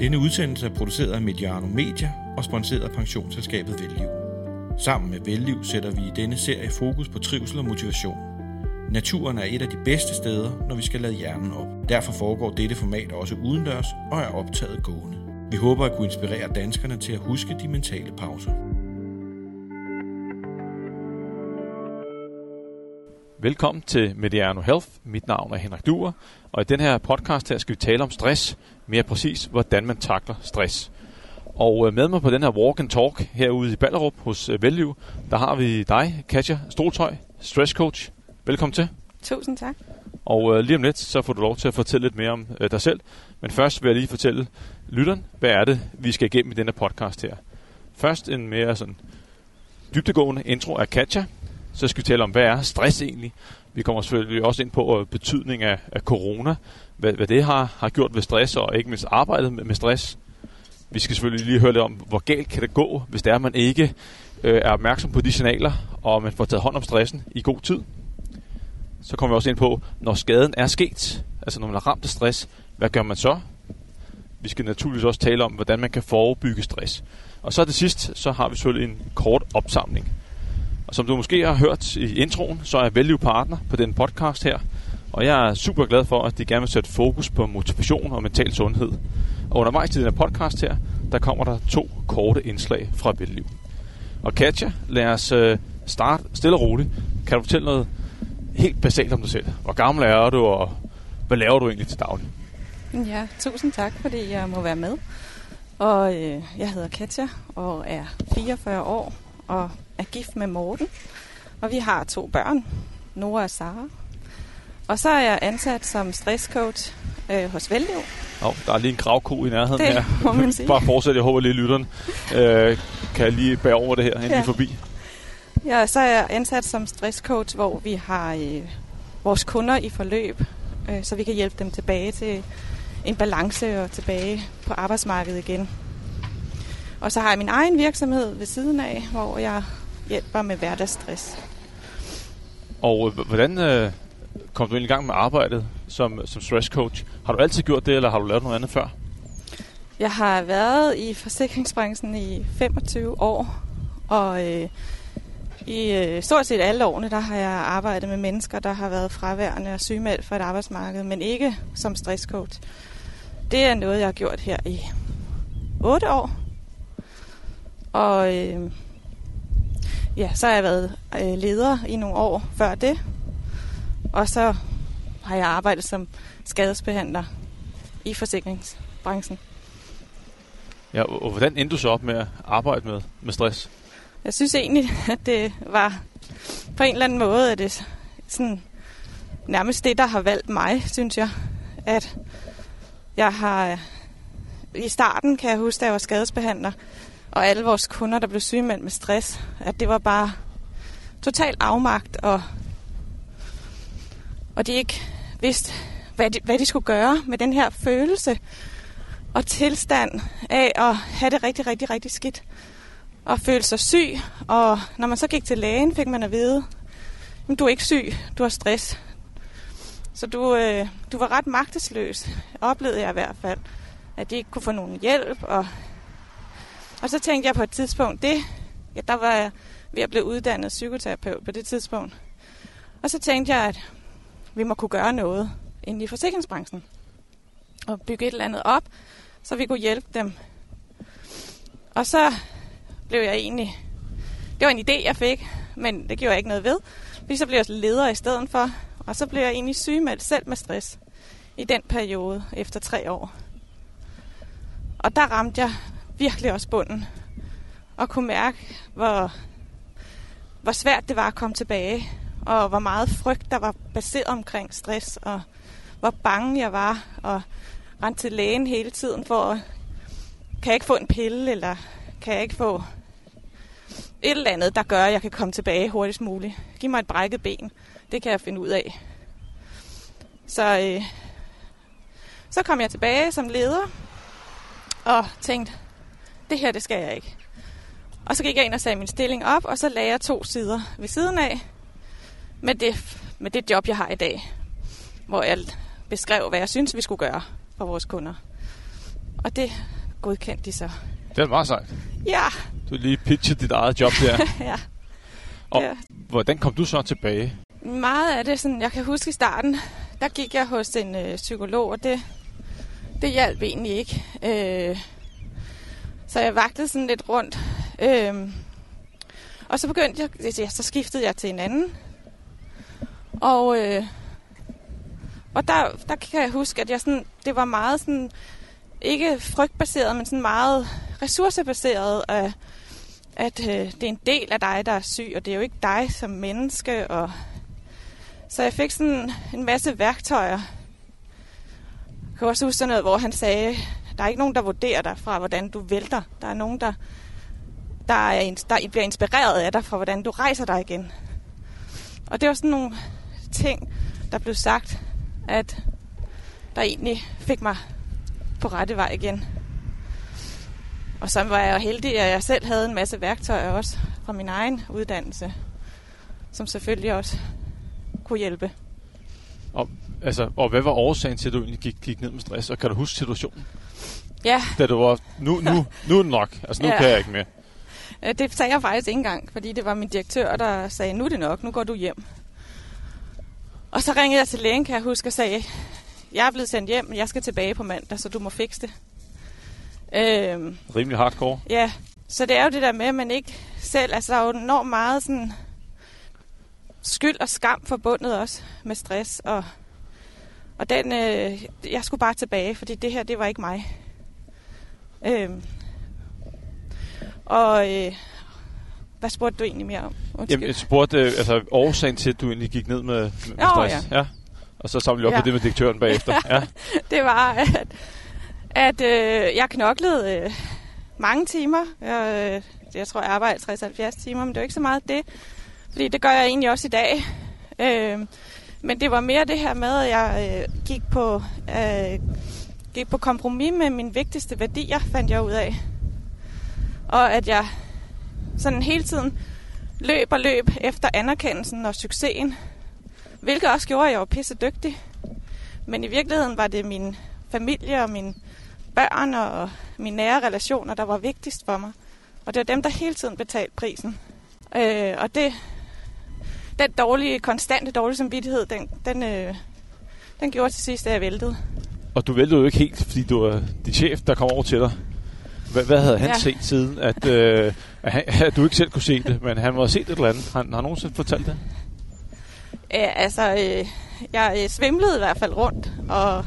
Denne udsendelse er produceret af Mediano Media og sponsoreret af pensionsselskabet Velliv. Sammen med Velliv sætter vi i denne serie fokus på trivsel og motivation. Naturen er et af de bedste steder, når vi skal lade hjernen op. Derfor foregår dette format også udendørs og er optaget gående. Vi håber at kunne inspirere danskerne til at huske de mentale pauser. Velkommen til Mediano Health. Mit navn er Henrik Duer, og i den her podcast her skal vi tale om stress, mere præcis hvordan man takler stress. Og øh, med mig på den her walk and talk herude i Ballerup hos øh, Velliv, der har vi dig, Katja Stoltøj, stress coach. Velkommen til. Tusind tak. Og øh, lige om lidt, så får du lov til at fortælle lidt mere om øh, dig selv. Men først vil jeg lige fortælle lytteren, hvad er det, vi skal igennem i denne podcast her. Først en mere sådan dybtegående intro af Katja. Så skal vi tale om, hvad er stress egentlig? Vi kommer selvfølgelig også ind på øh, betydning af, af corona, hvad, hvad det har, har gjort ved stress, og ikke mindst arbejdet med, med stress. Vi skal selvfølgelig lige høre lidt om, hvor galt kan det gå, hvis det er, at man ikke øh, er opmærksom på de signaler, og man får taget hånd om stressen i god tid. Så kommer vi også ind på, når skaden er sket, altså når man er ramt af stress, hvad gør man så? Vi skal naturligvis også tale om, hvordan man kan forebygge stress. Og så til sidst, så har vi selvfølgelig en kort opsamling. Og som du måske har hørt i introen, så er jeg Value Partner på den podcast her. Og jeg er super glad for, at de gerne vil sætte fokus på motivation og mental sundhed. Og undervejs til den her podcast her, der kommer der to korte indslag fra Value. Og Katja, lad os øh, starte stille og roligt. Kan du fortælle noget helt basalt om dig selv? Hvor gammel er du, og hvad laver du egentlig til daglig? Ja, tusind tak, fordi jeg må være med. Og øh, jeg hedder Katja og er 44 år og er gift med Morten. Og vi har to børn, Nora og Sara. Og så er jeg ansat som stresscoach øh, hos Veldiv. Oh, der er lige en gravko i nærheden Det her. må man sige. Bare fortsæt, jeg håber lige lytteren øh, kan jeg lige bære over det her, inden Ja. forbi. Ja, så er jeg ansat som stresscoach, hvor vi har øh, vores kunder i forløb, øh, så vi kan hjælpe dem tilbage til en balance og tilbage på arbejdsmarkedet igen. Og så har jeg min egen virksomhed ved siden af, hvor jeg hjælper med hverdagsstress. Og øh, hvordan øh, kom du egentlig i gang med arbejdet som, som stress coach? Har du altid gjort det, eller har du lavet noget andet før? Jeg har været i forsikringsbranchen i 25 år, og øh, i øh, stort set alle årene, der har jeg arbejdet med mennesker, der har været fraværende og sygemeldt for et arbejdsmarked, men ikke som stresscoach. Det er noget, jeg har gjort her i 8 år. Og øh, ja, så har jeg været øh, leder i nogle år før det. Og så har jeg arbejdet som skadesbehandler i forsikringsbranchen. Ja, og, hvordan endte du så op med at arbejde med, med stress? Jeg synes egentlig, at det var på en eller anden måde, at det sådan nærmest det, der har valgt mig, synes jeg. At jeg har i starten, kan jeg huske, da jeg var skadesbehandler, og alle vores kunder, der blev sygemeldt med stress, at det var bare total afmagt, og, og de ikke vidste, hvad de, hvad de skulle gøre med den her følelse og tilstand af at have det rigtig, rigtig, rigtig skidt og føle sig syg. Og når man så gik til lægen, fik man at vide, at du er ikke syg, du har stress. Så du, øh, du var ret magtesløs, oplevede jeg i hvert fald, at de ikke kunne få nogen hjælp. Og, og så tænkte jeg på et tidspunkt, det, ja, der var jeg ved at blive uddannet psykoterapeut på det tidspunkt. Og så tænkte jeg, at vi må kunne gøre noget inden i forsikringsbranchen. Og bygge et eller andet op, så vi kunne hjælpe dem. Og så blev jeg egentlig... Det var en idé, jeg fik, men det gjorde jeg ikke noget ved. Fordi så blev jeg leder i stedet for, og så blev jeg egentlig sygemeldt selv med stress i den periode efter tre år. Og der ramte jeg virkelig også bunden, og kunne mærke, hvor, hvor svært det var at komme tilbage, og hvor meget frygt der var baseret omkring stress, og hvor bange jeg var, og rendte til lægen hele tiden for, at, kan jeg ikke få en pille, eller kan jeg ikke få et eller andet, der gør, at jeg kan komme tilbage hurtigst muligt. Giv mig et brækket ben. Det kan jeg finde ud af. Så, øh, så kom jeg tilbage som leder og tænkte, det her, det skal jeg ikke. Og så gik jeg ind og sagde min stilling op, og så lagde jeg to sider ved siden af med det, med det job, jeg har i dag. Hvor jeg beskrev, hvad jeg synes, vi skulle gøre for vores kunder. Og det godkendte de så. Det er meget sejt. Ja, Du lige pitchet dit eget job der. ja. Og Ja. hvordan kom du så tilbage? Meget af det, sådan, jeg kan huske i starten, der gik jeg hos en øh, psykolog, og det, det hjalp egentlig ikke. Øh, så jeg vagtede sådan lidt rundt. Øhm, og så begyndte jeg, ja, så skiftede jeg til en anden. Og, øh, og der, der kan jeg huske, at jeg sådan, det var meget sådan, ikke frygtbaseret, men sådan meget ressourcebaseret, af, at øh, det er en del af dig, der er syg, og det er jo ikke dig som menneske, og så jeg fik sådan en masse værktøjer. Jeg kan også huske noget, hvor han sagde, der er ikke nogen, der vurderer dig fra, hvordan du vælter. Der er nogen, der, der, er, der bliver inspireret af dig fra, hvordan du rejser dig igen. Og det var sådan nogle ting, der blev sagt, at der egentlig fik mig på rette vej igen. Og så var jeg jo heldig, at jeg selv havde en masse værktøjer også fra min egen uddannelse, som selvfølgelig også kunne hjælpe. Og, altså, og hvad var årsagen til, at du egentlig gik, gik ned med stress? Og kan du huske situationen? Ja, Da du var, nu, nu, nu er det nok. Altså, nu Ja. kan jeg ikke mere. øh, det sagde jeg faktisk ikke engang, fordi det var min direktør, der sagde, nu er det nok, nu går du hjem. Og så ringede jeg til lægen, kan jeg huske, og sagde, jeg er blevet sendt hjem, men jeg skal tilbage på mandag, så du må fikse det. Øhm, Rimelig hardcore. Ja, så det er jo det der med, at man ikke selv, altså der er jo enormt meget sådan skyld og skam forbundet også med stress, og, og den, øh, jeg skulle bare tilbage, fordi det her, det var ikke mig. Øhm, og øh, hvad spurgte du egentlig mere om? Undskyld. Jamen, jeg spurgte, øh, altså, årsagen til, at du egentlig gik ned med, med, Nå, stress. Ja. Og så samlede vi op Ja. på det med direktøren bagefter. Ja. det var, at, at øh, jeg knoklede øh, mange timer. Jeg, øh, jeg tror, jeg arbejdede 60-70 timer, men det var ikke så meget det. Fordi det gør jeg egentlig også i dag. Øh, men det var mere det her med, at jeg øh, gik, på, øh, gik på kompromis med mine vigtigste værdier, fandt jeg ud af. Og at jeg sådan hele tiden løb og løb efter anerkendelsen og succesen. Hvilket også gjorde, at jeg var pisse dygtig. Men i virkeligheden var det min familie og mine børn og mine nære relationer, der var vigtigst for mig. Og det var dem, der hele tiden betalte prisen. Øh, og det, den dårlige, konstante dårlige samvittighed, den, den, øh, den gjorde til sidst, at jeg væltede. Og du væltede jo ikke helt, fordi du var din chef, der kom over til dig. Hvad, hvad havde han ja. Ja. set siden, at, øh, at, han, at du ikke selv kunne se det, men han må have set et eller andet? Han, har han nogensinde fortalt det? Øh, altså, øh, jeg øh, svimlede i hvert fald rundt, og,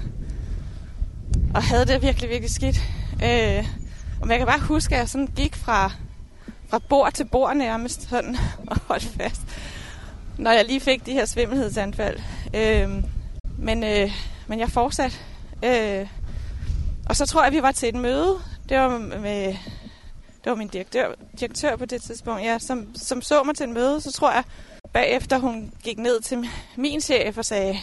og havde det virkelig, virkelig skidt. Øh, og jeg kan bare huske, at jeg sådan gik fra, fra bord til bord nærmest sådan, og holdt fast, når jeg lige fik de her svimmelhedsanfald. Øh, men, øh, men jeg fortsatte. Øh, og så tror jeg, vi var til et møde. Det var med det var min direktør, direktør på det tidspunkt, ja, som, som så mig til et møde. Så tror jeg, bagefter hun gik ned til min chef og sagde,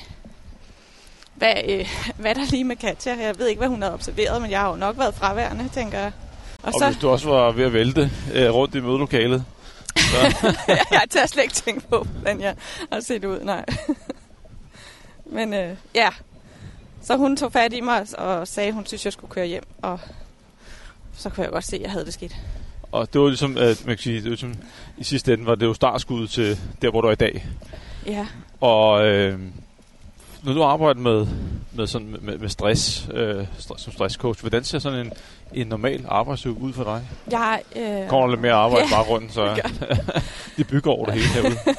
hvad, øh, hvad er der lige med Katja? Jeg ved ikke, hvad hun havde observeret, men jeg har jo nok været fraværende, tænker jeg. Og, Og så, hvis du også var ved at vælte øh, rundt i mødelokalet. Så, jeg har slet ikke tænkt på, hvordan jeg har set ud, nej. men øh, ja, så hun tog fat i mig og sagde, at hun synes, jeg skulle køre hjem. Og så kunne jeg godt se, at jeg havde det skidt. og det var ligesom, at man kan sige, det var ligesom, i sidste ende var det jo startskuddet til der, hvor du er i dag. Ja, Og øh, når du arbejder med, med, sådan, med, med stress, øh, stress som stresscoach, hvordan ser sådan en, en normal arbejdsuge ud for dig? jeg... Øh, Kommer der lidt mere arbejde Ja, bare rundt, så de bygger over det hele herude.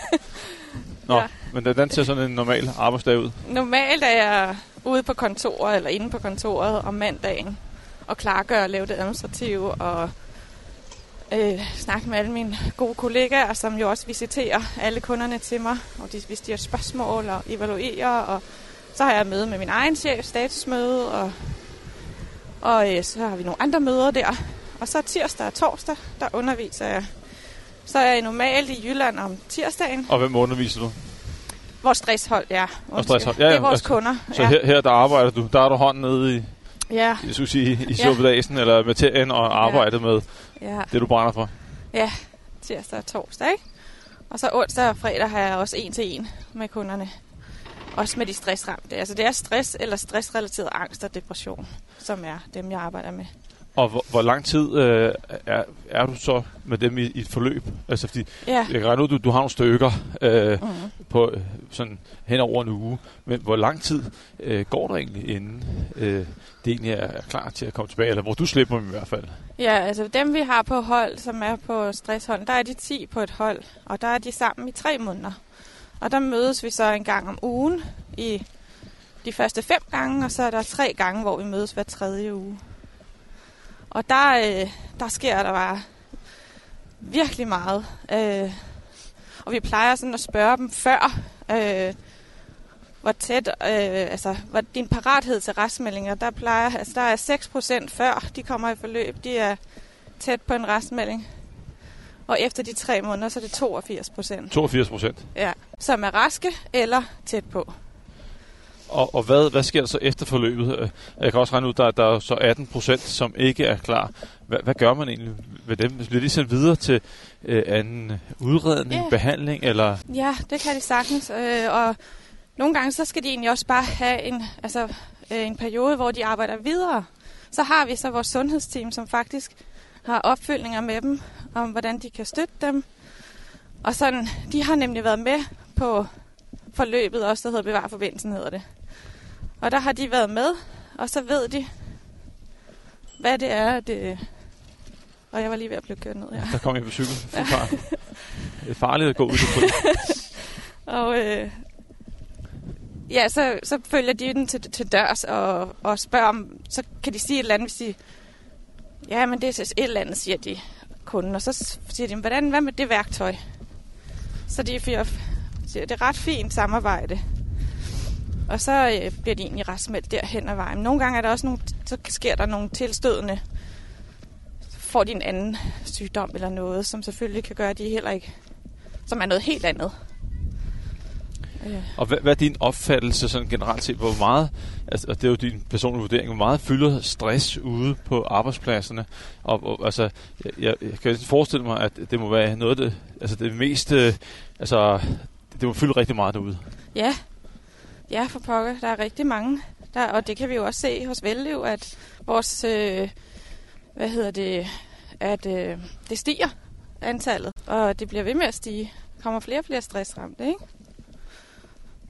Nå, Ja. ja. men hvordan ser sådan en normal arbejdsdag ud? Normalt er jeg ude på kontoret eller inde på kontoret om mandagen og klargøre og lave det administrative og øh, snakke med alle mine gode kollegaer, som jo også visiterer alle kunderne til mig, og de, hvis de har spørgsmål og evaluerer, og så har jeg møde med min egen chef, statusmøde, og, og øh, så har vi nogle andre møder der. Og så tirsdag og torsdag, der underviser jeg. Så er jeg normalt i Jylland om tirsdagen. Og hvem underviser du? Vores stresshold, ja. Og stresshold, ja, Det ja, er vores altså, kunder. Så ja. her, her der arbejder du, der er du hånden nede i, Ja, jeg skulle sige, i Ja. suppedagen eller materien og arbejder med ja. det, du brænder for. Ja, tirsdag og torsdag, ikke? Og så onsdag og fredag har jeg også en til en med kunderne. også med de stressramte. Altså det er stress eller stressrelateret angst og depression, som er dem, jeg arbejder med. Og hvor, hvor lang tid øh, er, er du så med dem i, i et forløb? Altså, fordi Ja. jeg kan regne ud, du, du har nogle stykker øh, Mm. på øh, sådan hen over en uge. Men hvor lang tid øh, går der egentlig, inden øh, det egentlig er, er klar til at komme tilbage? Eller hvor du slipper dem i hvert fald? Ja, altså dem vi har på hold, som er på stresshold, der er de 10 på et hold, og der er de sammen i tre måneder. Og der mødes vi så en gang om ugen i de første fem gange, og så er der tre gange, hvor vi mødes hver tredje uge. Og der, øh, der sker der bare virkelig meget. Øh, og vi plejer sådan at spørge dem før, øh, hvor tæt, øh, altså hvor din parathed til restmeldinger, der plejer, altså der er 6% før de kommer i forløb, de er tæt på en restmelding. Og efter de tre måneder, så er det 82 procent, 82 procent. ja, som er raske eller tæt på. Og, og hvad, hvad sker der så efter forløbet? Øh, Jeg kan også regne ud, der, der er så 18 procent, som ikke er klar. Hvad, hvad gør man egentlig ved dem? Bliver de sendt videre til øh, anden udredning, Ja. behandling, eller Ja, det kan de sagtens. Øh, og nogle gange, så skal de egentlig også bare have en, altså, øh, en periode, hvor de arbejder videre. Så har vi så vores sundhedsteam, som faktisk har opfølgninger med dem, om hvordan de kan støtte dem. Og sådan, de har nemlig været med på forløbet også, der hedder Bevar Forbindelsen, hedder det. Og der har de været med, og så ved de, hvad det er, det... Og jeg var lige ved at blive kørt ned, ja. der kommer jeg på cykel? Fart. Det er farligt at gå ud på. Og øh, ja, så, så følger de den til, til dørs og, og spørger om, så kan de sige et eller andet, hvis de, ja, men det er et eller andet, siger de kunden. Og så siger de, hvordan, hvad med det værktøj? Så de siger, siger, det er ret fint samarbejde. Og så øh, bliver de egentlig retsmeldt derhen ad vejen. Nogle gange er der også nogle, så sker der nogle tilstødende, så får de en anden sygdom eller noget, som selvfølgelig kan gøre, at de heller ikke, som er noget helt andet. Øh. Og hvad, hvad er din opfattelse sådan generelt set? Hvor meget, altså, og det er jo din personlige vurdering, hvor meget fylder stress ude på arbejdspladserne? Og, og altså, jeg, jeg, jeg kan forestille mig, at det må være noget af det, altså det mest, øh, altså, det må fylde rigtig meget derude. Ja, ja for pokker. Der er rigtig mange. Der, og det kan vi jo også se hos Velliv, at vores, øh, hvad hedder det, at øh, det stiger antallet, og det bliver ved med at stige. Der kommer flere og flere stressramte, ikke?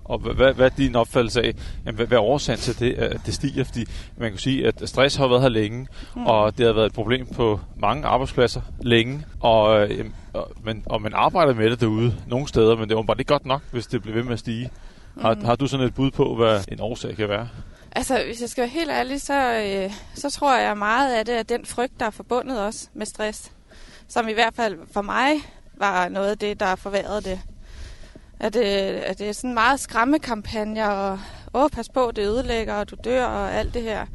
Og hvad, hvad, hvad er din opfattelse af, jamen, hvad, hvad er årsagen til det, at det stiger? Fordi man kan sige, at stress har været her længe, mm. og det har været et problem på mange arbejdspladser længe, og, øh, jamen, og, man, og man arbejder med det derude nogle steder, men det er bare ikke godt nok, hvis det bliver ved med at stige. Har, Mm. har du sådan et bud på, hvad en årsag kan være? Altså, hvis jeg skal være helt ærlig, så, øh, så tror jeg meget af det er den frygt, der er forbundet også med stress. Som i hvert fald for mig var noget af det, der forværrede det. At, øh, at det er sådan meget skræmmekampagner, og åh, pas på, det ødelægger, og du dør, og alt det her.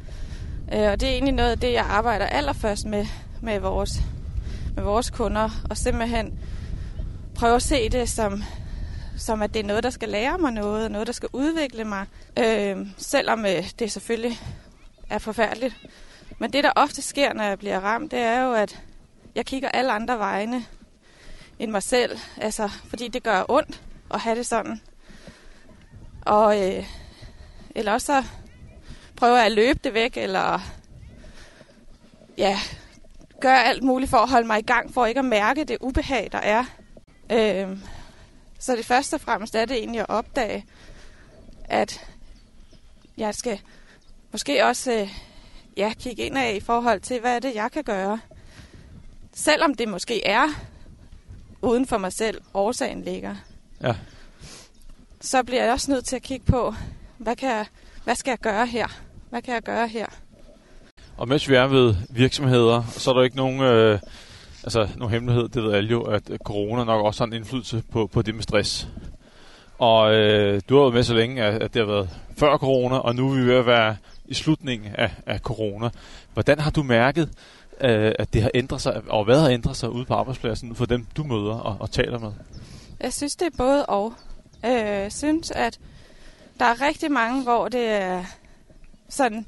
Øh, og det er egentlig noget af det, jeg arbejder allerførst med, med vores, med vores kunder, og simpelthen prøve at se det som, som at det er noget, der skal lære mig noget, noget, der skal udvikle mig. Øh, selvom øh, det selvfølgelig er forfærdeligt. Men det, der ofte sker, når jeg bliver ramt, det er jo, at jeg kigger alle andre vegne end mig selv. Altså, fordi det gør ondt at have det sådan. Og, øh, eller også så prøver jeg at løbe det væk, eller ja, gør alt muligt for at holde mig i gang, for ikke at mærke det ubehag, der er. Øh, så det første og fremmest er det egentlig at opdage, at jeg skal måske også øh, ja, kigge ind af i forhold til, hvad er det, jeg kan gøre. Selvom det måske er uden for mig selv, årsagen ligger. Ja. Så bliver jeg også nødt til at kigge på, hvad, kan jeg, hvad skal jeg gøre her? Hvad kan jeg gøre her? Og mens vi er ved virksomheder, så er der ikke nogen, øh, altså, nogen hemmelighed, det ved alle jo, at øh, corona nok også har en indflydelse på, på det med stress. Og øh, du har været med så længe, at, at det har været før corona, og nu er vi ved at være i slutningen af, af corona. Hvordan har du mærket, øh, at det har ændret sig, og hvad har ændret sig ude på arbejdspladsen for dem, du møder og, og taler med? Jeg synes, det er både og. Øh, Jeg synes, at der er rigtig mange, hvor det er sådan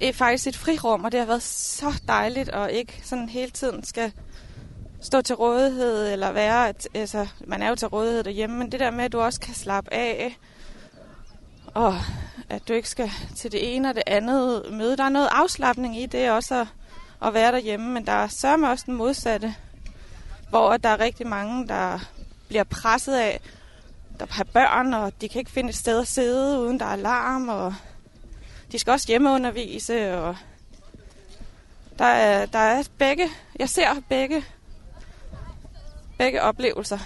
er faktisk et frirum, og det har været så dejligt, og ikke sådan hele tiden skal stå til rådighed, eller være, at, altså, man er jo til rådighed derhjemme, men det der med, at du også kan slappe af, og at du ikke skal til det ene og det andet møde. Der er noget afslappning i det også at, at være derhjemme, men der er sørme også den modsatte, hvor der er rigtig mange, der bliver presset af, der har børn, og de kan ikke finde et sted at sidde, uden der er alarm, og de skal også hjemmeundervise, og der er, der er begge, jeg ser begge, begge oplevelser.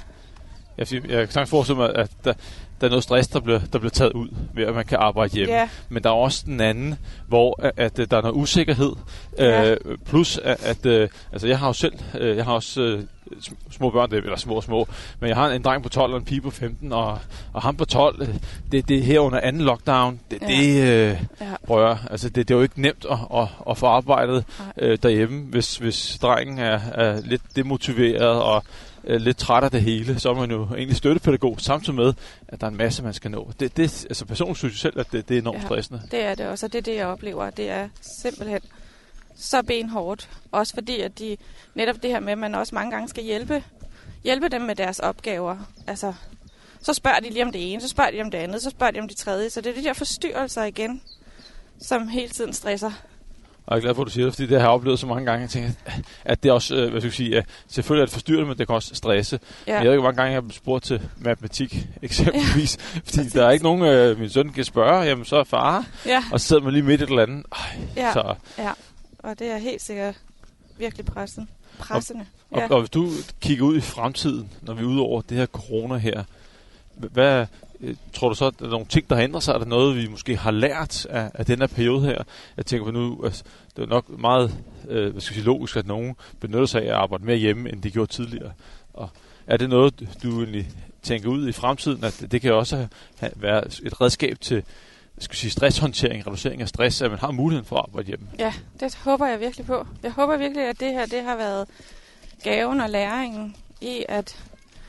Jeg, jeg kan sagtens forestille mig, at der, der er noget stress, der bliver, der bliver taget ud ved, at man kan arbejde hjemme. Ja. Men der er også den anden, hvor at, at øh, der er noget usikkerhed. Ja. Øh, plus, at, at øh, altså jeg har jo selv, øh, jeg har også øh, sm- små børn, eller små små, men jeg har en dreng på 12 og en pige på 15, og, og ham på 12, øh, det, det er her under anden lockdown, det, Ja. det øh, Ja. prøver, altså det, det er jo ikke nemt at, at, at få arbejdet Nej. øh, derhjemme, hvis, hvis drengen er, er lidt demotiveret og øh, lidt træt af det hele, så er man jo egentlig støttepædagog, samtidig med, at der er en masse, man skal nå. Det, det, altså personligt synes jeg selv, at det, det er enormt Ja. stressende. Det er det også, og det er det, jeg oplever. Det er simpelthen så benhårdt. Også fordi, at de netop det her med, at man også mange gange skal hjælpe, hjælpe dem med deres opgaver. Altså, så spørger de lige om det ene, så spørger de om det andet, så spørger de om det tredje. Så det er de der forstyrrelser igen, som hele tiden stresser. Og jeg er glad for, at du siger det, fordi det har jeg oplevet så mange gange. Jeg tænker, at det også, øh, hvad skal jeg sige, selvfølgelig er det forstyrrende, men det kan også stresse. Ja. Ja, Jeg ved ikke, hvor mange gange jeg har spurgt til matematik, eksempelvis. Ja, fordi der er ikke nogen, øh, min søn kan spørge, jamen så er far, ja, og så sidder man lige midt i et eller andet. Ej, ja, så, og det er helt sikkert virkelig pressen. pressende. og, Ja. og hvis du kigger ud i fremtiden, når vi er ude over det her corona her, hvad Øh, tror du så, at der er nogle ting, der har ændret sig? Er der noget, vi måske har lært af, af den her periode her? Jeg tænker på nu, altså, det er nok meget øh, hvad skal jeg sige, logisk, at nogen benytter sig af at arbejde mere hjemme, end de gjorde tidligere. Og er det noget, du egentlig tænker ud i fremtiden, at det, kan også have, være et redskab til skal jeg sige, stresshåndtering, reducering af stress, at man har muligheden for at arbejde hjemme? Ja, det håber jeg virkelig på. Jeg håber virkelig, at det her det har været gaven og læringen i, at,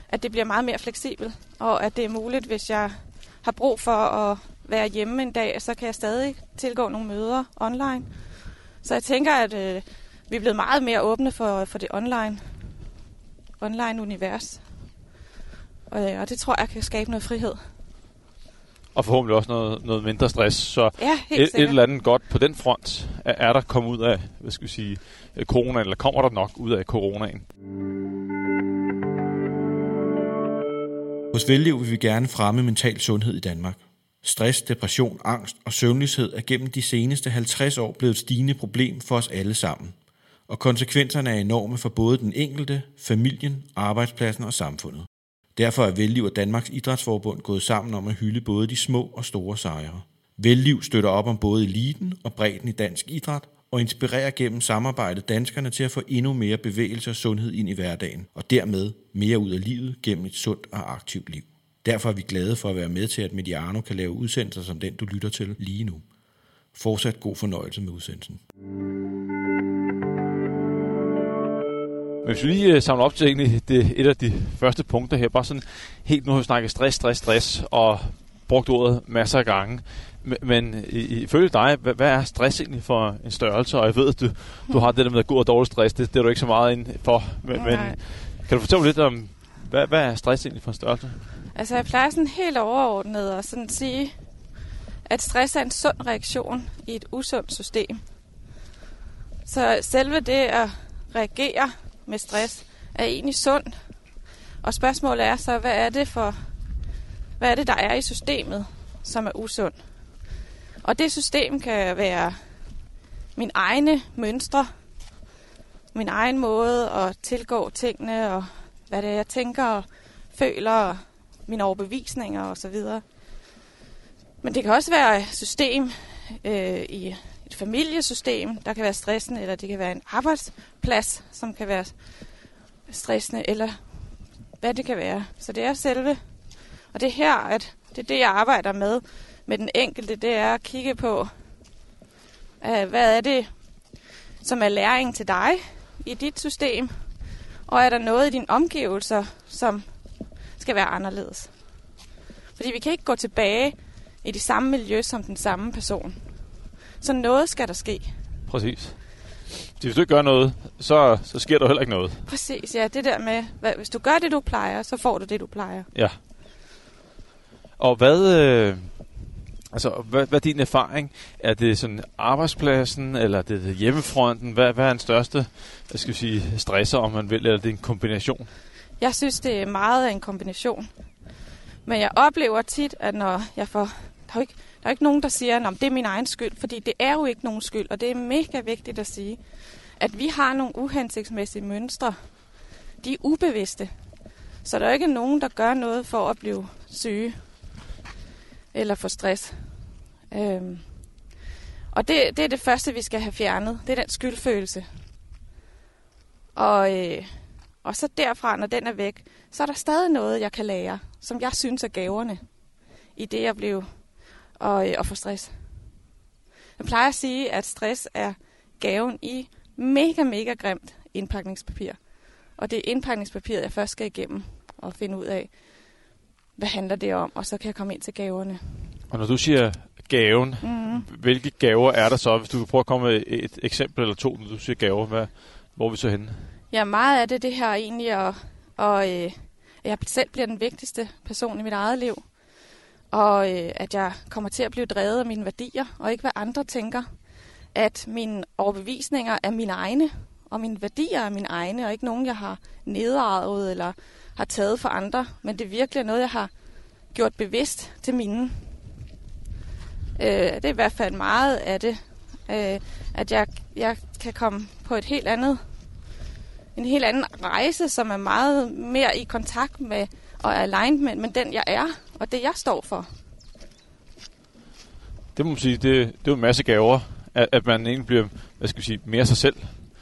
at det bliver meget mere fleksibelt, og at det er muligt, hvis jeg har brug for at være hjemme en dag, så kan jeg stadig tilgå nogle møder online. Så jeg tænker, at øh, vi er blevet meget mere åbne for, for det online, online univers. Og, øh, og det tror jeg kan skabe noget frihed. Og forhåbentlig også noget, noget mindre stress. Så Ja, et, et eller andet godt på den front er, er der kommet ud af, hvad skal vi sige, øh, corona, eller kommer der nok ud af coronaen? Hos Velliv vil vi gerne fremme mental sundhed i Danmark. Stress, depression, angst og søvnløshed er gennem de seneste 50 år blevet et stigende problem for os alle sammen. Og konsekvenserne er enorme for både den enkelte, familien, arbejdspladsen og samfundet. Derfor er Velliv og Danmarks Idrætsforbund gået sammen om at hylde både de små og store sejre. Velliv støtter op om både eliten og bredden i dansk idræt og inspirerer gennem samarbejde danskerne til at få endnu mere bevægelse og sundhed ind i hverdagen, og dermed mere ud af livet gennem et sundt og aktivt liv. Derfor er vi glade for at være med til, at Mediano kan lave udsendelser som den, du lytter til lige nu. Fortsat god fornøjelse med udsendelsen. Men hvis vi lige øh, samler op til egentlig det, et af de første punkter her, bare sådan helt nu har vi snakket stress, stress, stress, og brugt ordet masser af gange. Men, men i- ifølge dig, hvad, hvad er stress egentlig for en størrelse? Og jeg ved, at du, du har det der med god og dårlig stress, det, det er du ikke så meget ind for. Men, men Nej. kan du fortælle lidt om, hvad, hvad er stress egentlig for en størrelse? Altså, jeg plejer sådan helt overordnet at sådan sige, at stress er en sund reaktion i et usundt system. Så selve det at reagere med stress er egentlig sundt. Og spørgsmålet er så, hvad er det for, hvad er det, der er i systemet, som er usundt? Og det system kan være min egne mønstre, min egen måde at tilgå tingene, og hvad det er, jeg tænker og føler, og mine overbevisninger og så videre. Men det kan også være et system øh, i et familiesystem, der kan være stressende, eller det kan være en arbejdsplads, som kan være stressende, eller hvad det kan være. Så det er selve, og det er her, at det er det, jeg arbejder med, med den enkelte, det er at kigge på, øh, hvad er det, som er læring til dig i dit system, og er der noget i dine omgivelser, som skal være anderledes. Fordi vi kan ikke gå tilbage i det samme miljø som den samme person. Så noget skal der ske. Præcis. Hvis du ikke gør noget, så, så sker der heller ikke noget. Præcis, ja. Det der med, hvad, hvis du gør det, du plejer, så får du det, du plejer. Ja. Og hvad, øh, Altså, hvad, hvad er din erfaring? Er det sådan arbejdspladsen, eller er det hjemmefronten? Hvad, hvad er den største jeg skal sige, stresser, om man vil, eller er det en kombination? Jeg synes, det er meget af en kombination. Men jeg oplever tit, at når jeg får... Der er jo ikke, der er ikke nogen, der siger, at det er min egen skyld, fordi det er jo ikke nogen skyld, og det er mega vigtigt at sige, at vi har nogle uhensigtsmæssige mønstre. De er ubevidste. Så der er ikke nogen, der gør noget for at blive syge eller få stress. Øhm. Og det, det er det første, vi skal have fjernet. Det er den skyldfølelse. Og, øh, og så derfra, når den er væk, så er der stadig noget, jeg kan lære, som jeg synes er gaverne i det, jeg blev og, øh, og få stress. Jeg plejer at sige, at stress er gaven i mega, mega grimt indpakningspapir. Og det er indpakningspapiret, jeg først skal igennem og finde ud af, hvad handler det om, og så kan jeg komme ind til gaverne. Og når du siger gaven, mm. hvilke gaver er der så? Hvis du kan prøve at komme med et eksempel eller to, når du siger gaver, hvad, hvor er vi så henne? Ja, meget af det, det her egentlig, og, og øh, jeg selv bliver den vigtigste person i mit eget liv. Og øh, at jeg kommer til at blive drevet af mine værdier, og ikke hvad andre tænker. At mine overbevisninger er mine egne, og mine værdier er mine egne, og ikke nogen, jeg har nedarvet eller har taget for andre. Men det er virkelig noget, jeg har gjort bevidst til mine. Øh, det er i hvert fald meget af det, øh, at jeg, jeg kan komme på et helt andet, en helt anden rejse, som er meget mere i kontakt med og er aligned med, den, jeg er, og det, jeg står for. Det må man sige, det, det er en masse gaver, at, at man egentlig bliver, hvad skal vi sige, mere sig selv.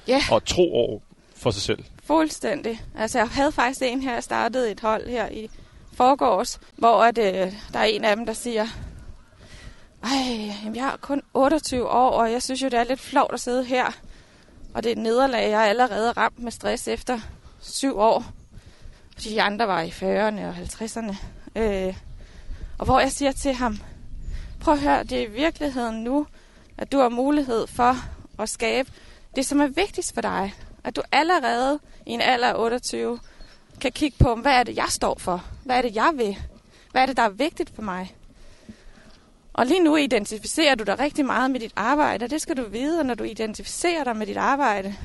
Ja. Og tro over for sig selv. Fuldstændig. Altså, jeg havde faktisk en her, jeg startede et hold her i forgårs, hvor at, øh, der er en af dem, der siger, ej, jeg har kun 28 år, og jeg synes jo, det er lidt flot at sidde her. Og det er et nederlag, jeg er allerede ramt med stress efter syv år. Fordi de andre var i 40'erne og 50'erne. Øh, og hvor jeg siger til ham, prøv at høre, det er i virkeligheden nu, at du har mulighed for at skabe det, som er vigtigst for dig. At du allerede i en alder af 28 kan kigge på, hvad er det, jeg står for? Hvad er det, jeg vil? Hvad er det, der er vigtigt for mig? Og lige nu identificerer du dig rigtig meget med dit arbejde, og det skal du vide, og når du identificerer dig med dit arbejde,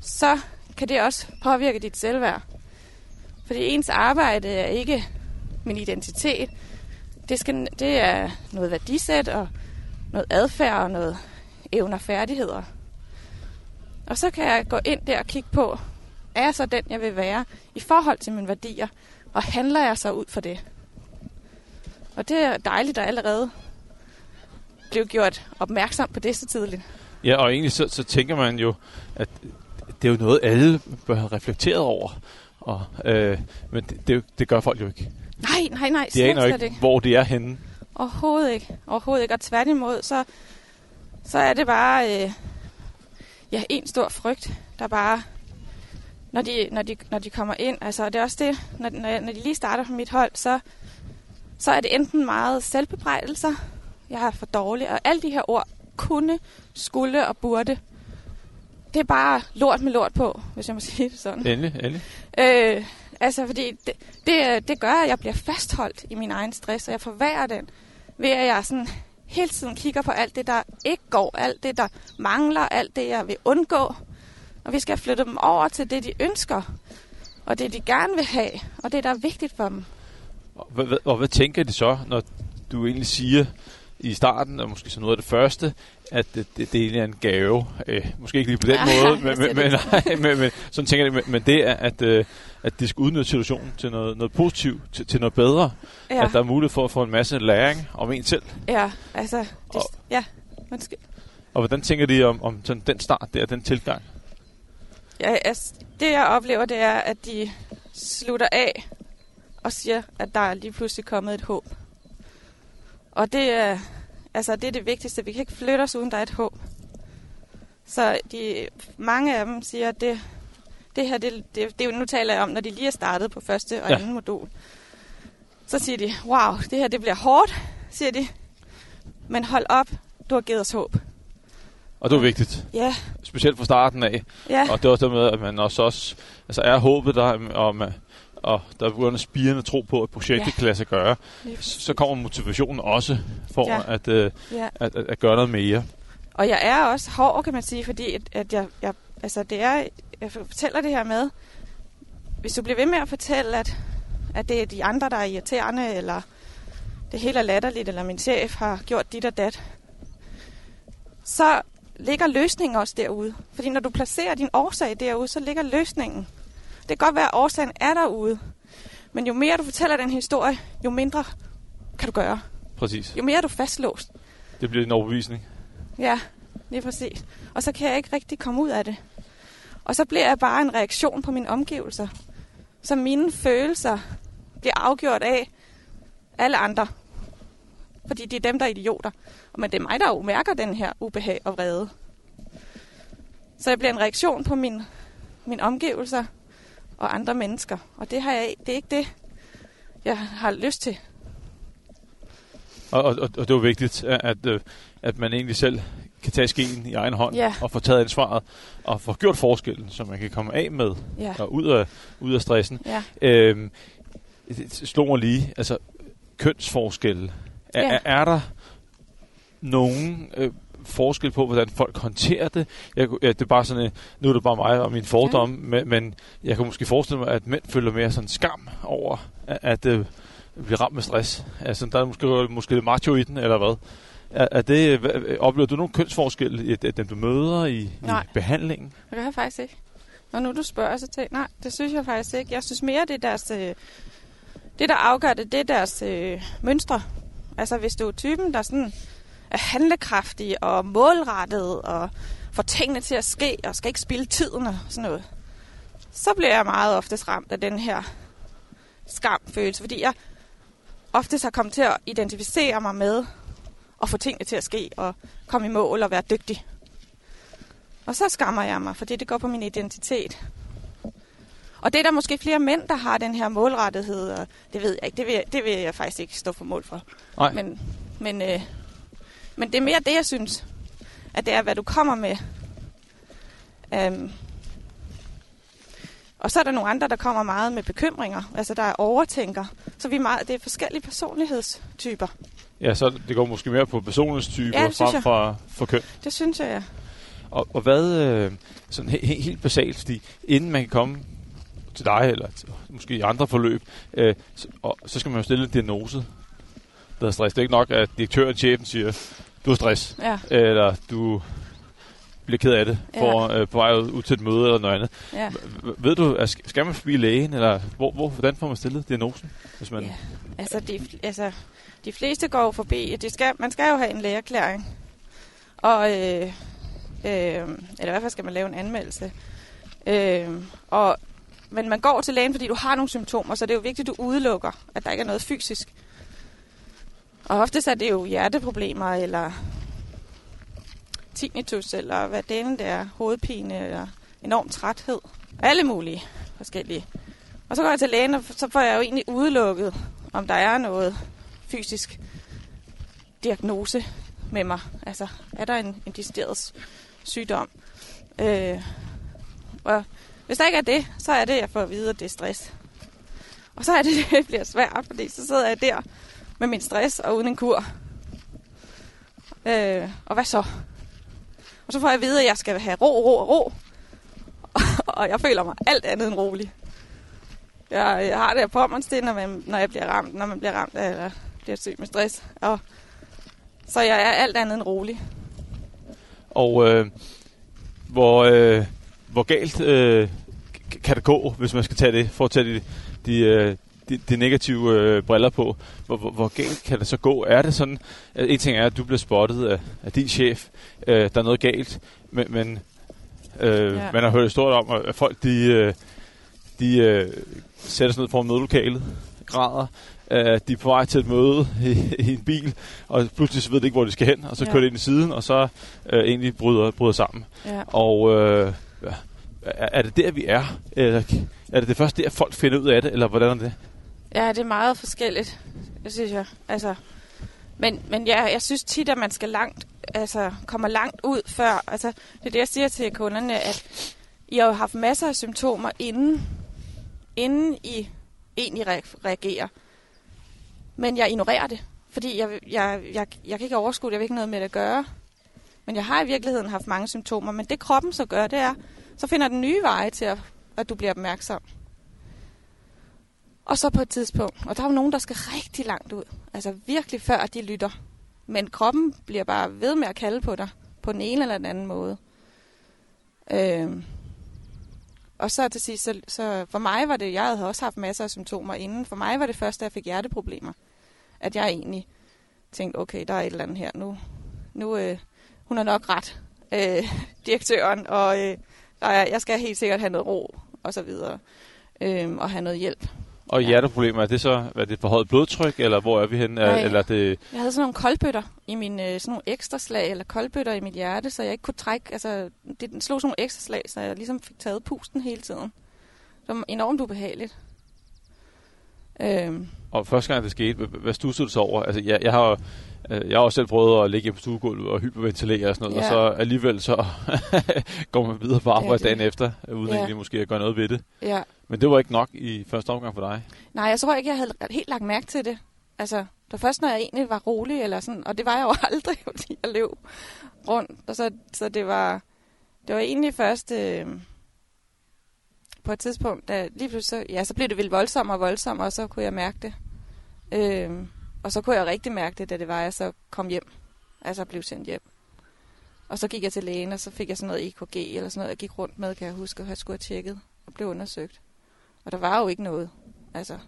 så kan det også påvirke dit selvværd. Fordi ens arbejde er ikke min identitet. Det, skal, det er noget værdisæt og noget adfærd og noget evner og færdigheder. Og så kan jeg gå ind der og kigge på, er jeg så den, jeg vil være i forhold til mine værdier, og handler jeg så ud for det? Og det er dejligt at allerede blive gjort opmærksom på det så tidligt. Ja, og egentlig så, så tænker man jo, at det er jo noget, alle bør have reflekteret over. Og, øh, men det, det, det gør folk jo ikke. Nej, nej, nej. De aner ikke, ikke, hvor de er henne. Overhovedet ikke. Overhovedet ikke. Og tværtimod, så, så er det bare øh, ja, en stor frygt, der bare, når de, når de, når de kommer ind, altså det er også det, når, når, når de lige starter på mit hold, så, så er det enten meget selvbebrejdelser, jeg er for dårlig, og alle de her ord, kunne, skulle og burde, det er bare lort med lort på, hvis jeg må sige det sådan. Endelig, endelig. Øh, altså, fordi det, det, det gør, at jeg bliver fastholdt i min egen stress, og jeg forværrer den, ved at jeg sådan hele tiden kigger på alt det, der ikke går, alt det, der mangler, alt det, jeg vil undgå. Og vi skal flytte dem over til det, de ønsker, og det, de gerne vil have, og det, der er vigtigt for dem. Og hvad, og hvad tænker de så, når du egentlig siger, i starten, og måske så noget af det første, at det, det, det egentlig er en gave. Øh, måske ikke lige på den ja, måde, men, men, men, nej, men, men sådan tænker jeg, men, men det er, at, øh, at de skal udnytte situationen til noget, noget positivt, til, til noget bedre. Ja. At der er mulighed for at få en masse læring om en selv. Ja, altså, det, og, ja, undskyld. Og hvordan tænker de om, om sådan den start der, den tilgang? Ja, altså, det jeg oplever, det er, at de slutter af og siger, at der er lige pludselig kommet et håb. Og det er, altså, det er det vigtigste. Vi kan ikke flytte os, uden der er et håb. Så de, mange af dem siger, at det, det her, det, det, det, nu taler jeg om, når de lige er startet på første og ja. anden modul. Så siger de, wow, det her det bliver hårdt, siger de. Men hold op, du har givet os håb. Og det er vigtigt. Ja. Specielt fra starten af. Ja. Og det er også det med, at man også, også altså er håbet der, og man, og der begynder spirende tro på, at projektet Ja. kan lade sig gøre, så kommer motivationen også for Ja. at, øh, Ja. at, at, at gøre noget mere. Og jeg er også hård, kan man sige, fordi at, at jeg, jeg, altså det er, jeg fortæller det her med, hvis du bliver ved med at fortælle, at, at det er de andre, der er irriterende, eller det hele er latterligt, eller min chef har gjort dit og dat, så ligger løsningen også derude. Fordi når du placerer din årsag derude, så ligger løsningen. Det kan godt være, at årsagen er derude. Men jo mere du fortæller den historie, jo mindre kan du gøre. Præcis. Jo mere er du fastlåst. Det bliver en overbevisning. Ja, lige præcis. Og så kan jeg ikke rigtig komme ud af det. Og så bliver jeg bare en reaktion på mine omgivelser. Så mine følelser bliver afgjort af alle andre. Fordi det er dem, der er idioter. Men det er mig, der jo mærker den her ubehag og vrede. Så jeg bliver en reaktion på min, mine omgivelser og andre mennesker. Og det, har jeg, det er ikke det, jeg har lyst til. Og, og, og det var vigtigt, at, at, øh, at man egentlig selv kan tage skeen i egen hånd Ja. og få taget ansvaret og få gjort forskellen, så man kan komme af med Ja, og ud af, ud af stressen. ja. Øhm, det slog mig lige, altså kønsforskelle. Er, Ja. er, er der nogen øh, forskel på, hvordan folk håndterer det? Jeg, ja, det er bare sådan, øh, nu er det bare mig og min fordom, ja. men, men jeg kan måske forestille mig, at mænd føler mere sådan skam over at, at øh, blive ramt med stress. Altså, der er måske, måske lidt macho i den, eller hvad? Er, er det, hvad- oplever du nogle kønsforskelle i i dem, du møder i, i Nej. behandlingen? Det kan jeg faktisk ikke. Og nu du spørger, så tænker nej, det synes jeg faktisk ikke. Jeg synes mere, det er deres... Øh, det, der afgør det, det er deres øh, mønstre. Altså, hvis du er typen, der sådan er handlekraftig og målrettet og får tingene til at ske og skal ikke spille tiden og sådan noget, så bliver jeg meget oftest ramt af den her skamfølelse, fordi jeg oftest har kommet til at identificere mig med at få tingene til at ske og komme i mål og være dygtig. Og så skammer jeg mig, fordi det går på min identitet. Og det er der måske flere mænd, der har den her målrettighed, og det ved jeg ikke. Det vil jeg, det vil jeg faktisk ikke stå for mål for. Nej. Men, men, øh, men det er mere det, jeg synes. At det er, hvad du kommer med. Um, og så er der nogle andre, der kommer meget med bekymringer. Altså, der er overtænker. Så vi er meget, det er forskellige personlighedstyper. Ja, så det går måske mere på personlighedstyper Ja, frem jeg. for, køn. Det synes jeg, ja. Og, og hvad, øh, sådan he, he, helt basalt, fordi inden man kan komme til dig, eller til, måske i andre forløb, øh, så, og, så skal man jo stille en diagnose, der er stress. Det er ikke nok, at direktøren, chefen siger, du har stress, Ja, eller du bliver ked af det, for, øh, på vej ud, ud til et møde eller noget andet. ja. Ved du, at skal man forbi lægen, eller hvor, hvor, hvordan får man stillet diagnosen? Hvis man, Ja, altså de, altså, de fleste går forbi, de skal, man skal jo have en lægeerklæring. Og, øh, øh, eller i hvert fald skal man lave en anmeldelse. Øh, og, men man går til lægen, fordi du har nogle symptomer, så det er jo vigtigt, at du udelukker, at der ikke er noget fysisk. Og oftest er det jo hjerteproblemer, eller tinnitus, eller hvad delen det er, hovedpine, eller enorm træthed. Alle mulige forskellige. Og så går jeg til lægen, og så får jeg jo egentlig udelukket, om der er noget fysisk diagnose med mig. Altså, er der en, en decideret sygdom? Øh, og hvis der ikke er det, så er det, jeg får at vide, at det er stress. Og så er det, det bliver svært, fordi så sidder jeg der med min stress og uden en kur. Øh, og hvad så? Og så får jeg at vide, at jeg skal have ro, ro og ro. og jeg føler mig alt andet end rolig. Jeg, jeg har det her påmåndstil, når, man, når jeg bliver ramt, når man bliver ramt af, eller bliver syg med stress. Og, så jeg er alt andet end rolig. Og øh, hvor, øh, hvor galt øh, kan det gå, hvis man skal tage det, for at tage de, de, øh, de, de negative øh, briller på? Hvor, hvor, hvor galt kan det så gå? Er det sådan, at en ting er, at du bliver spottet af, af din chef, øh, der er noget galt, men, men øh, Ja. man har hørt historier om, at folk de, øh, de øh, sætter sig ned foran mødelokalet, græder, øh, de er på vej til et møde i, i en bil, og pludselig så ved de ikke, hvor de skal hen, og så Ja. kører de ind i siden, og så øh, egentlig bryder, bryder sammen. Ja. Og øh, er, er det der, vi er? Eller er det det første der, folk finder ud af det, eller hvordan er det? Ja, det er meget forskelligt, det synes jeg. Altså, men men ja, jeg synes tit, at man skal langt, altså, kommer langt ud før. Altså, det er det, jeg siger til kunderne, at I har jo haft masser af symptomer inden, inden I egentlig reagerer. Men jeg ignorerer det, fordi jeg, jeg, jeg, jeg kan ikke overskue det, jeg vil ikke noget med det at gøre. Men jeg har i virkeligheden haft mange symptomer, men det kroppen så gør, det er, så finder den nye veje til, at, at du bliver opmærksom. Og så på et tidspunkt, og der er jo nogen, der skal rigtig langt ud, altså virkelig før de lytter. Men kroppen bliver bare ved med at kalde på dig, på den ene eller den anden måde. Øhm. Og så til sidst, så, så for mig var det, jeg havde også haft masser af symptomer inden, for mig var det først, da jeg fik hjerteproblemer, at jeg egentlig tænkte, okay, der er et eller andet her nu. Nu, øh, hun er nok ret, øh, direktøren, og øh, der er, jeg skal helt sikkert have noget ro, og så videre, øh, og have noget hjælp. Og hjerteproblemer, er det så er det forhøjet blodtryk, eller hvor er vi henne? Nej, eller det... Jeg havde sådan nogle koldbøtter i min, øh, sådan nogle ekstra slag, eller koldbøtter i mit hjerte, så jeg ikke kunne trække, altså det slog sådan nogle ekstra slag, så jeg ligesom fik taget pusten hele tiden. Det var enormt ubehageligt. Øhm. Og første gang det skete, hvad stussede du så over? Altså jeg, jeg har Øh, jeg har også selv prøvet at ligge på stuegulvet og hyperventilere og sådan noget, ja. og så alligevel så går man videre på arbejde ja, dagen efter, uden ja. egentlig måske at gøre noget ved det. Ja. Men det var ikke nok i første omgang for dig? Nej, jeg tror ikke, jeg havde helt lagt mærke til det. Altså, det først, når jeg egentlig var rolig, eller sådan, og det var jeg jo aldrig, fordi jeg løb rundt. Og så, så det var, det var egentlig først øh, på et tidspunkt, da lige pludselig, ja, så blev det vildt voldsomt og voldsomt, og så kunne jeg mærke det. Øh, og så kunne jeg rigtig mærke det, da det var, jeg så kom hjem. Altså blev sendt hjem. Og så gik jeg til lægen, og så fik jeg sådan noget EKG eller sådan noget, jeg gik rundt med, kan jeg huske, og jeg skulle have tjekket og blev undersøgt. Og der var jo ikke noget. Altså,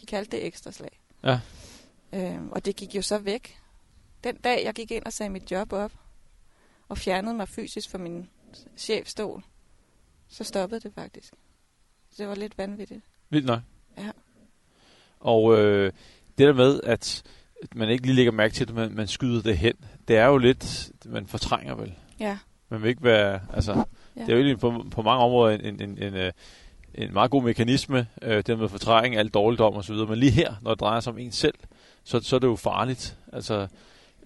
de kaldte det ekstra slag. Ja. Øhm, og det gik jo så væk. Den dag, jeg gik ind og sagde mit job op, og fjernede mig fysisk fra min chefstol, så stoppede det faktisk. Så det var lidt vanvittigt. Vildt nok. Ja. Og øh, det der med, at man ikke lige lægger mærke til det, men man skyder det hen, det er jo lidt, man fortrænger vel. Ja. Man vil ikke være, altså, ja. det er jo egentlig på, på mange områder en, en, en, en, øh, en meget god mekanisme, øh, det med fortrængning, alt dårligdom og så videre, men lige her, når det drejer sig om en selv, så, så er det jo farligt. Altså,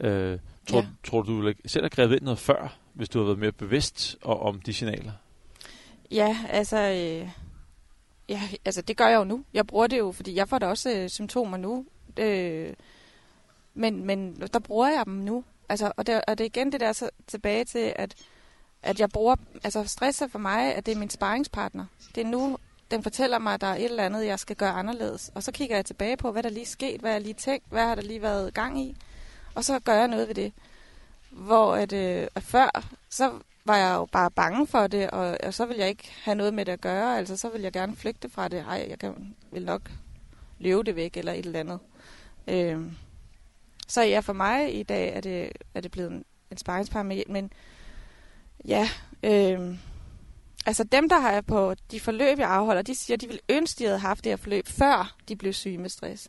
øh, tror, ja. tror du, du selv har grebet ind noget før, hvis du har været mere bevidst og, om de signaler? Ja, altså, øh, ja, altså det gør jeg jo nu. Jeg bruger det jo, fordi jeg får da også øh, symptomer nu, Øh, men, men der bruger jeg dem nu. Altså, og, det, og det er igen det der så tilbage til, at, at jeg bruger, altså stress er for mig, at det er min sparringspartner. Det er nu, den fortæller mig, at der er et eller andet, jeg skal gøre anderledes. Og så kigger jeg tilbage på, hvad der lige er sket, hvad jeg lige tænkt, hvad har der lige været gang i. Og så gør jeg noget ved det. Hvor at, øh, at før, så var jeg jo bare bange for det, og, og så vil jeg ikke have noget med det at gøre. Altså, så vil jeg gerne flygte fra det. Ej, jeg kan, vil nok løbe det væk, eller et eller andet. Øh, så ja, for mig i dag er det, er det blevet en, en sparringspar men ja, øh, altså dem, der har på de forløb, jeg afholder, de siger, de vil ønske, de havde haft det her forløb, før de blev syge med stress.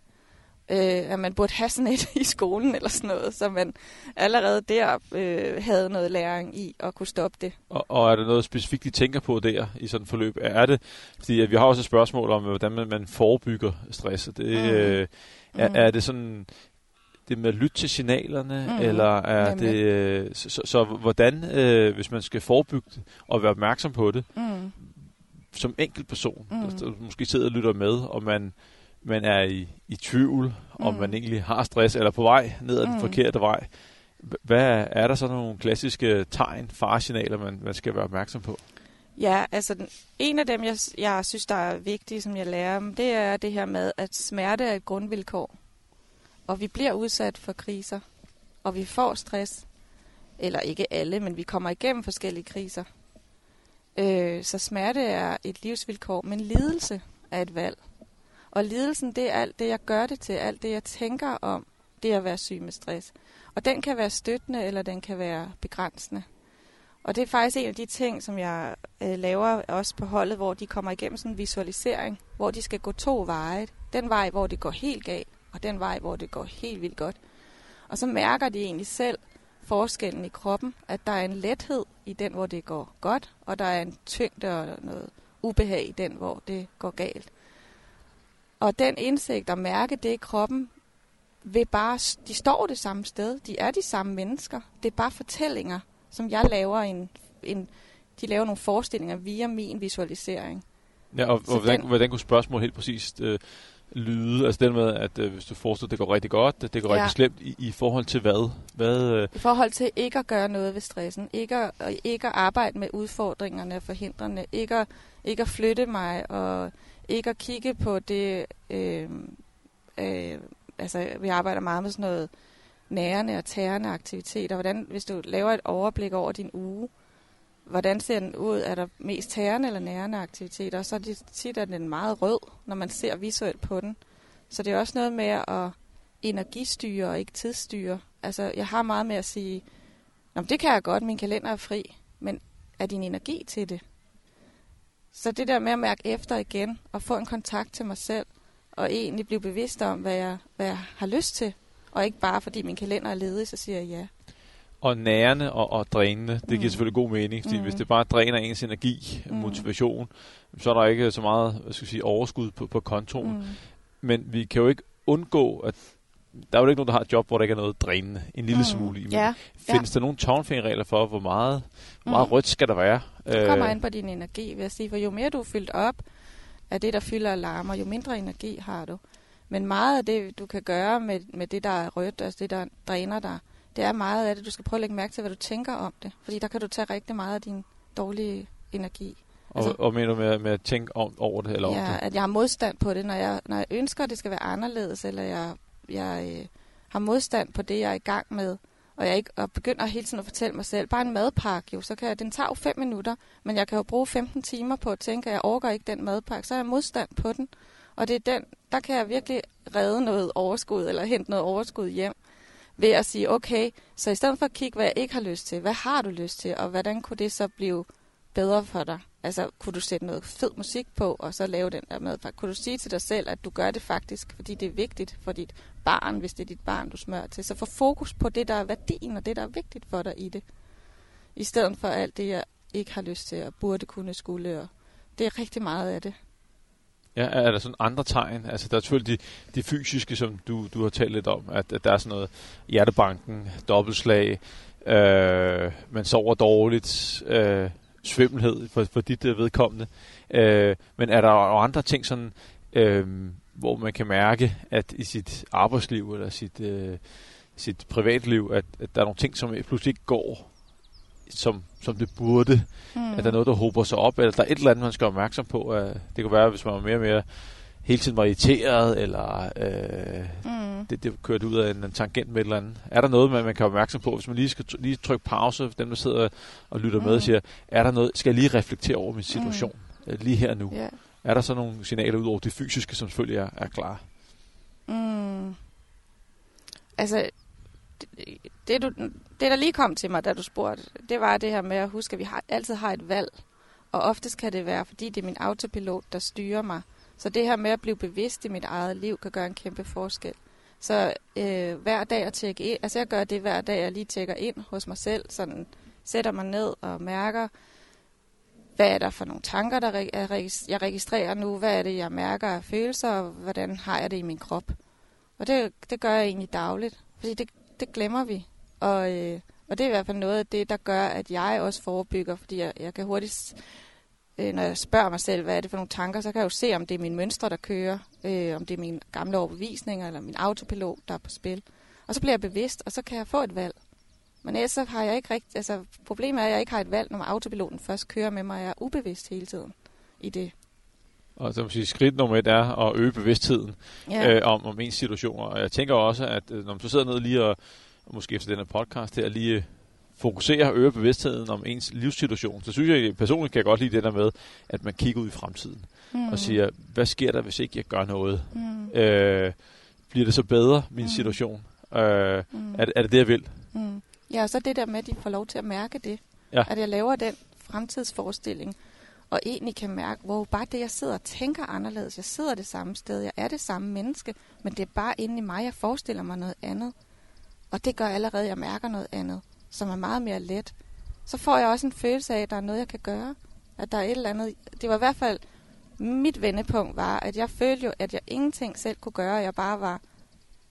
Øh, at man burde have sådan et i skolen eller sådan noget, så man allerede der øh, havde noget læring i at kunne stoppe det. Og, og er der noget specifikt, de tænker på der i sådan et forløb? Er det, fordi at vi har også et spørgsmål om, hvordan man, man forebygger stress. Det, mm. øh, er, mm. er det sådan det med at lytte til signalerne, mm. eller er Jamen. det... Øh, så, så, så hvordan, øh, hvis man skal forebygge det, og være opmærksom på det, mm. som enkelt person, mm. der, der måske sidder og lytter med, og man, man er i, i tvivl, mm. om man egentlig har stress, eller på vej ned ad den mm. forkerte vej, hvad er der så nogle klassiske tegn, faresignaler, man, man skal være opmærksom på? Ja, altså den, en af dem, jeg, jeg synes, der er vigtige, som jeg lærer dem, det er det her med, at smerte er et grundvilkår. Og vi bliver udsat for kriser, og vi får stress. Eller ikke alle, men vi kommer igennem forskellige kriser. Øh, så smerte er et livsvilkår, men lidelse er et valg. Og lidelsen, det er alt det, jeg gør det til, alt det, jeg tænker om, det at være syg med stress. Og den kan være støttende, eller den kan være begrænsende. Og det er faktisk en af de ting, som jeg øh, laver også på holdet, hvor de kommer igennem sådan en visualisering, hvor de skal gå to veje. Den vej, hvor det går helt galt, og den vej, hvor det går helt vildt godt. Og så mærker de egentlig selv forskellen i kroppen, at der er en lethed i den, hvor det går godt, og der er en tyngde og noget ubehag i den, hvor det går galt. Og den indsigt og mærke det i kroppen, vil bare, de står det samme sted, de er de samme mennesker, det er bare fortællinger, som jeg laver en, en de laver nogle forestillinger via min visualisering. Ja, og, og hvordan, den- hvordan kunne spørgsmål helt præcist øh, lyde? Altså den med, at øh, hvis du forestiller, det går rigtig godt, det går Ja. rigtig slemt, i, i forhold til hvad? hvad øh, I forhold til ikke at gøre noget ved stressen, ikke at, og ikke at arbejde med udfordringerne og forhindrende, ikke at, ikke at flytte mig, og ikke at kigge på det, øh, øh, altså vi arbejder meget med sådan noget nærende og tærende aktiviteter. Hvordan, hvis du laver et overblik over din uge, hvordan ser den ud? Er der mest tærende eller nærende aktiviteter? Og så er det tit, at den er meget rød, når man ser visuelt på den. Så det er også noget med at energistyre og ikke tidsstyre. Altså, jeg har meget med at sige, Nå, det kan jeg godt, min kalender er fri, men er din energi til det? Så det der med at mærke efter igen, og få en kontakt til mig selv, og egentlig blive bevidst om, hvad jeg, hvad jeg har lyst til, og ikke bare fordi min kalender er ledig, så siger jeg ja og nærende og, og drænende, det giver Mm. selvfølgelig god mening, fordi Mm. hvis det bare dræner ens energi, Mm. motivation, så er der ikke så meget hvad skal jeg sige, overskud på, på kontoen. Mm. Men vi kan jo ikke undgå, at der er jo ikke nogen, der har et job, hvor der ikke er noget drænende. En lille Mm. smule i. Men Ja, Findes der nogle tommelfingerregler for, hvor meget, hvor meget Mm. rødt skal der være? det kommer Øh, an på din energi, vil jeg sige. For jo mere du er fyldt op af det, der fylder alarmer, jo mindre energi har du. Men meget af det, du kan gøre med, med det, der er rødt, altså det, der dræner dig, det er meget af det, du skal prøve at lægge mærke til, hvad du tænker om det. Fordi der kan du tage rigtig meget af din dårlige energi. og, altså- og mener du med, med at tænke om, over det? Eller om Ja, det? at jeg har modstand på det, når jeg, når jeg ønsker, at det skal være anderledes, eller jeg, jeg øh, har modstand på det, jeg er i gang med, og jeg ikke og begynder hele tiden at fortælle mig selv, bare en madpakke jo, så kan jeg, den tager jo fem minutter, men jeg kan jo bruge 15 timer på at tænke, at jeg overgår ikke den madpakke, så har jeg modstand på den. Og det er den, der kan jeg virkelig redde noget overskud, eller hente noget overskud hjem, ved at sige, okay, så i stedet for at kigge, hvad jeg ikke har lyst til, hvad har du lyst til, og hvordan kunne det så blive bedre for dig? Altså, kunne du sætte noget fed musik på, og så lave den der med? Kunne du sige til dig selv, at du gør det faktisk, fordi det er vigtigt for dit barn, hvis det er dit barn, du smører til? Så få fokus på det, der er værdien, og det, der er vigtigt for dig i det. I stedet for alt det, jeg ikke har lyst til, og burde kunne skulle. Og det er rigtig meget af det. Ja, er der sådan andre tegn? Altså, der er selvfølgelig de, de fysiske, som du, du har talt lidt om, at, at der er sådan noget hjertebanken, dobbeltslag, øh, man sover dårligt, øh, svimmelhed for, for dit øh, vedkommende. Øh, men er der andre ting, sådan, øh, hvor man kan mærke, at i sit arbejdsliv eller sit, øh, sit privatliv, at, at der er nogle ting, som pludselig ikke går, som, som det burde? Mm. Er der noget, der hober sig op, eller der er et eller andet, man skal være opmærksom på? Uh, det kan være, hvis man er mere og mere hele tiden var irriteret, eller uh, Mm. det, det kørte ud af en, en tangent med et eller andet. Er der noget, man, man kan være opmærksom på, hvis man lige skal lige trykke pause, dem der sidder og lytter med, Mm. og siger, er der noget, skal jeg lige reflektere over min situation, mm. lige her nu? Ja. Er der så nogle signaler ud over det fysiske, som selvfølgelig er, er klar? Mm. Altså, det, det, du, det, der lige kom til mig, da du spurgte, det var det her med at huske, at vi har, altid har et valg. Og oftest kan det være, fordi det er min autopilot, der styrer mig. Så det her med at blive bevidst i mit eget liv, kan gøre en kæmpe forskel. Så øh, hver dag at tjekke ind, altså jeg gør det hver dag, jeg lige tjekker ind hos mig selv, sådan sætter mig ned og mærker, hvad er der for nogle tanker, der jeg registrerer nu, hvad er det, jeg mærker af følelser, og hvordan har jeg det i min krop. Og det, det gør jeg egentlig dagligt, fordi det, det glemmer vi. Og, øh, og det er i hvert fald noget af det, der gør, at jeg også forebygger, fordi jeg, jeg kan hurtigt, øh, når jeg spørger mig selv, hvad er det for nogle tanker, så kan jeg jo se, om det er mine mønstre, der kører, øh, om det er mine gamle overbevisninger, eller min autopilot, der er på spil. Og så bliver jeg bevidst, og så kan jeg få et valg. Men ellers så har jeg ikke rigtig, altså problemet er, at jeg ikke har et valg, når autopiloten først kører med mig, jeg er ubevidst hele tiden i det. Og så må sige, skridt nummer et er at øge bevidstheden Ja. øh, om, om ens situationer. Og jeg tænker også, at øh, når man så sidder ned lige og måske efter den her podcast her, lige øh, fokuserer og øger bevidstheden om ens livssituation, så synes jeg personligt kan jeg godt lide det der med, at man kigger ud i fremtiden mm. og siger, hvad sker der, hvis ikke jeg gør noget? mm. Øh, bliver det så bedre, min Mm. situation? Øh, Mm. er, det- er det det, jeg vil? Mm. Ja, og så det der med, at de får lov til at mærke det. Ja. At jeg laver den fremtidsforestilling, og egentlig kan mærke, hvor bare det, jeg sidder og tænker anderledes. Jeg sidder det samme sted, jeg er det samme menneske, men det er bare inde i mig, jeg forestiller mig noget andet. Og det gør allerede, at jeg mærker noget andet, som er meget mere let. Så får jeg også en følelse af, at der er noget, jeg kan gøre. At der er et eller andet. Det var i hvert fald, mit vendepunkt var, at jeg følte jo, at jeg ingenting selv kunne gøre. Jeg bare var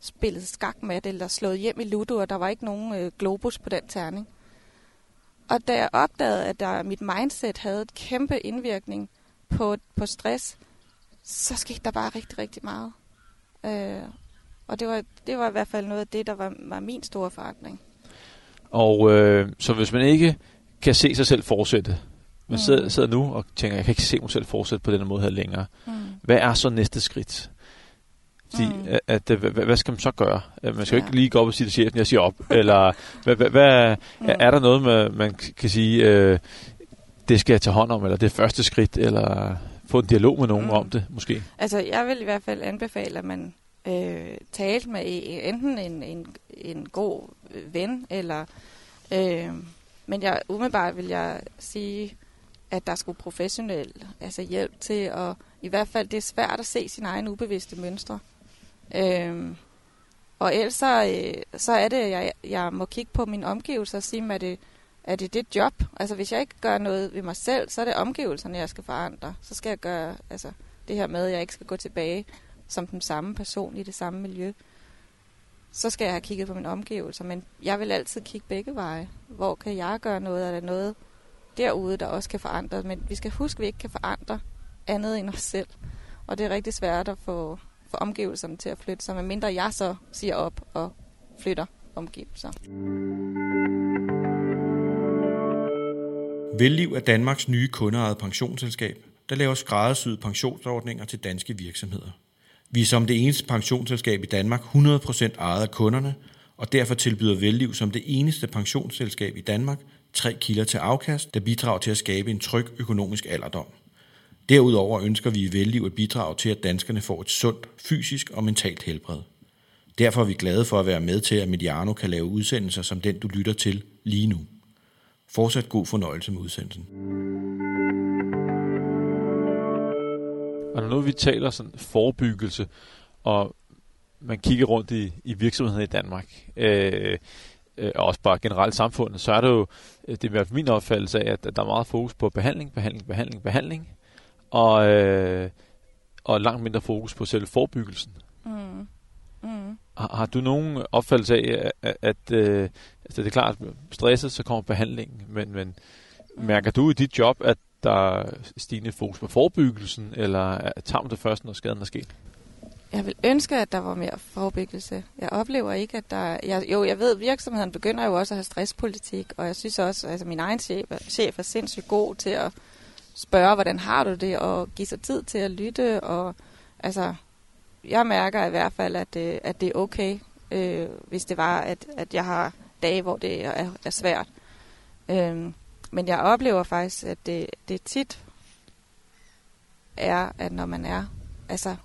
spillet skak med det, eller slået hjem i Ludo, og der var ikke nogen øh, globus på den terning. Og da jeg opdagede, at der, mit mindset havde et kæmpe indvirkning på, på stress, så skete der bare rigtig, rigtig meget. Øh, og det var, det var i hvert fald noget af det, der var, var min store forandring. Og øh, så hvis man ikke kan se sig selv fortsætte, man Mm. sidder, sidder nu og tænker, jeg kan ikke se mig selv fortsætte på den måde her længere. Mm. Hvad er så næste skridt? Fordi, Mm. at, at, hvad, hvad hvad skal man så gøre? Øh, Man skal jo Ja. ikke lige gå op og sige til chefen, jeg siger op. Eller hvad, hvad, hvad, Mm. er, er der noget, man, man kan sige, øh, det skal jeg tage hånd om, eller det er første skridt, eller få en dialog med nogen mm. om det, måske? Altså, jeg vil i hvert fald anbefale, at man øh, talte med enten en, en, en god øh, ven, eller... Øh, men jeg, umiddelbart vil jeg sige, at der skulle professionel altså hjælp til at... I hvert fald, det er svært at se sine egne ubevidste mønstre. Øh, og ellers så, øh, så er det, at jeg, jeg må kigge på mine omgivelser og sige, er det, er det det job? Altså, hvis jeg ikke gør noget ved mig selv, så er det omgivelserne, jeg skal forandre. Så skal jeg gøre... Altså, det her med, at jeg ikke skal gå tilbage som den samme person i det samme miljø, så skal jeg have kigget på mine omgivelser. Men jeg vil altid kigge begge veje. Hvor kan jeg gøre noget? Er der noget derude, der også kan forandre? Men vi skal huske, at vi ikke kan forandre andet end os selv. Og det er rigtig svært at få, få omgivelserne til at flytte sig, medmindre jeg så siger op og flytter omgivelser. Velliv er Danmarks nye kundeejede pensionsselskab, der laver skræddersyede pensionsordninger til danske virksomheder. Vi er som det eneste pensionsselskab i Danmark 100% ejet af kunderne, og derfor tilbyder Velliv som det eneste pensionsselskab i Danmark tre kilder til afkast, der bidrager til at skabe en tryg økonomisk alderdom. Derudover ønsker vi i Velliv at bidrage til, at danskerne får et sundt fysisk og mentalt helbred. Derfor er vi glade for at være med til, at Mediano kan lave udsendelser som den, du lytter til lige nu. Fortsat god fornøjelse med udsendelsen. Og når nu vi taler sådan forebyggelse, og man kigger rundt i, i virksomheder i Danmark, øh, øh, og også bare generelt samfundet, så er det jo, øh, det er i hvert fald min opfattelse af, at der er meget fokus på behandling, behandling, behandling, behandling, og, øh, og langt mindre fokus på selve forebyggelsen. Mm. Mm. Har, har du nogen opfattelse af, at, at øh, altså det er klart, stresset, så kommer behandlingen, men, men Mm. mærker du i dit job, at der er stigende fokus på forebyggelsen, eller tager man det først, når skaden er sket? Jeg vil ønske, at der var mere forebyggelse. Jeg oplever ikke, at der... Jeg, jo, jeg ved, at virksomheden begynder jo også at have stresspolitik, og jeg synes også, at altså, min egen chef, chef er sindssygt god til at spørge, hvordan har du det, og give sig tid til at lytte, og altså, jeg mærker i hvert fald, at, øh, at det er okay, øh, hvis det var, at, at jeg har dage, hvor det er, er svært. Øh, men jeg oplever faktisk, at det, det tit er, at når man er, altså,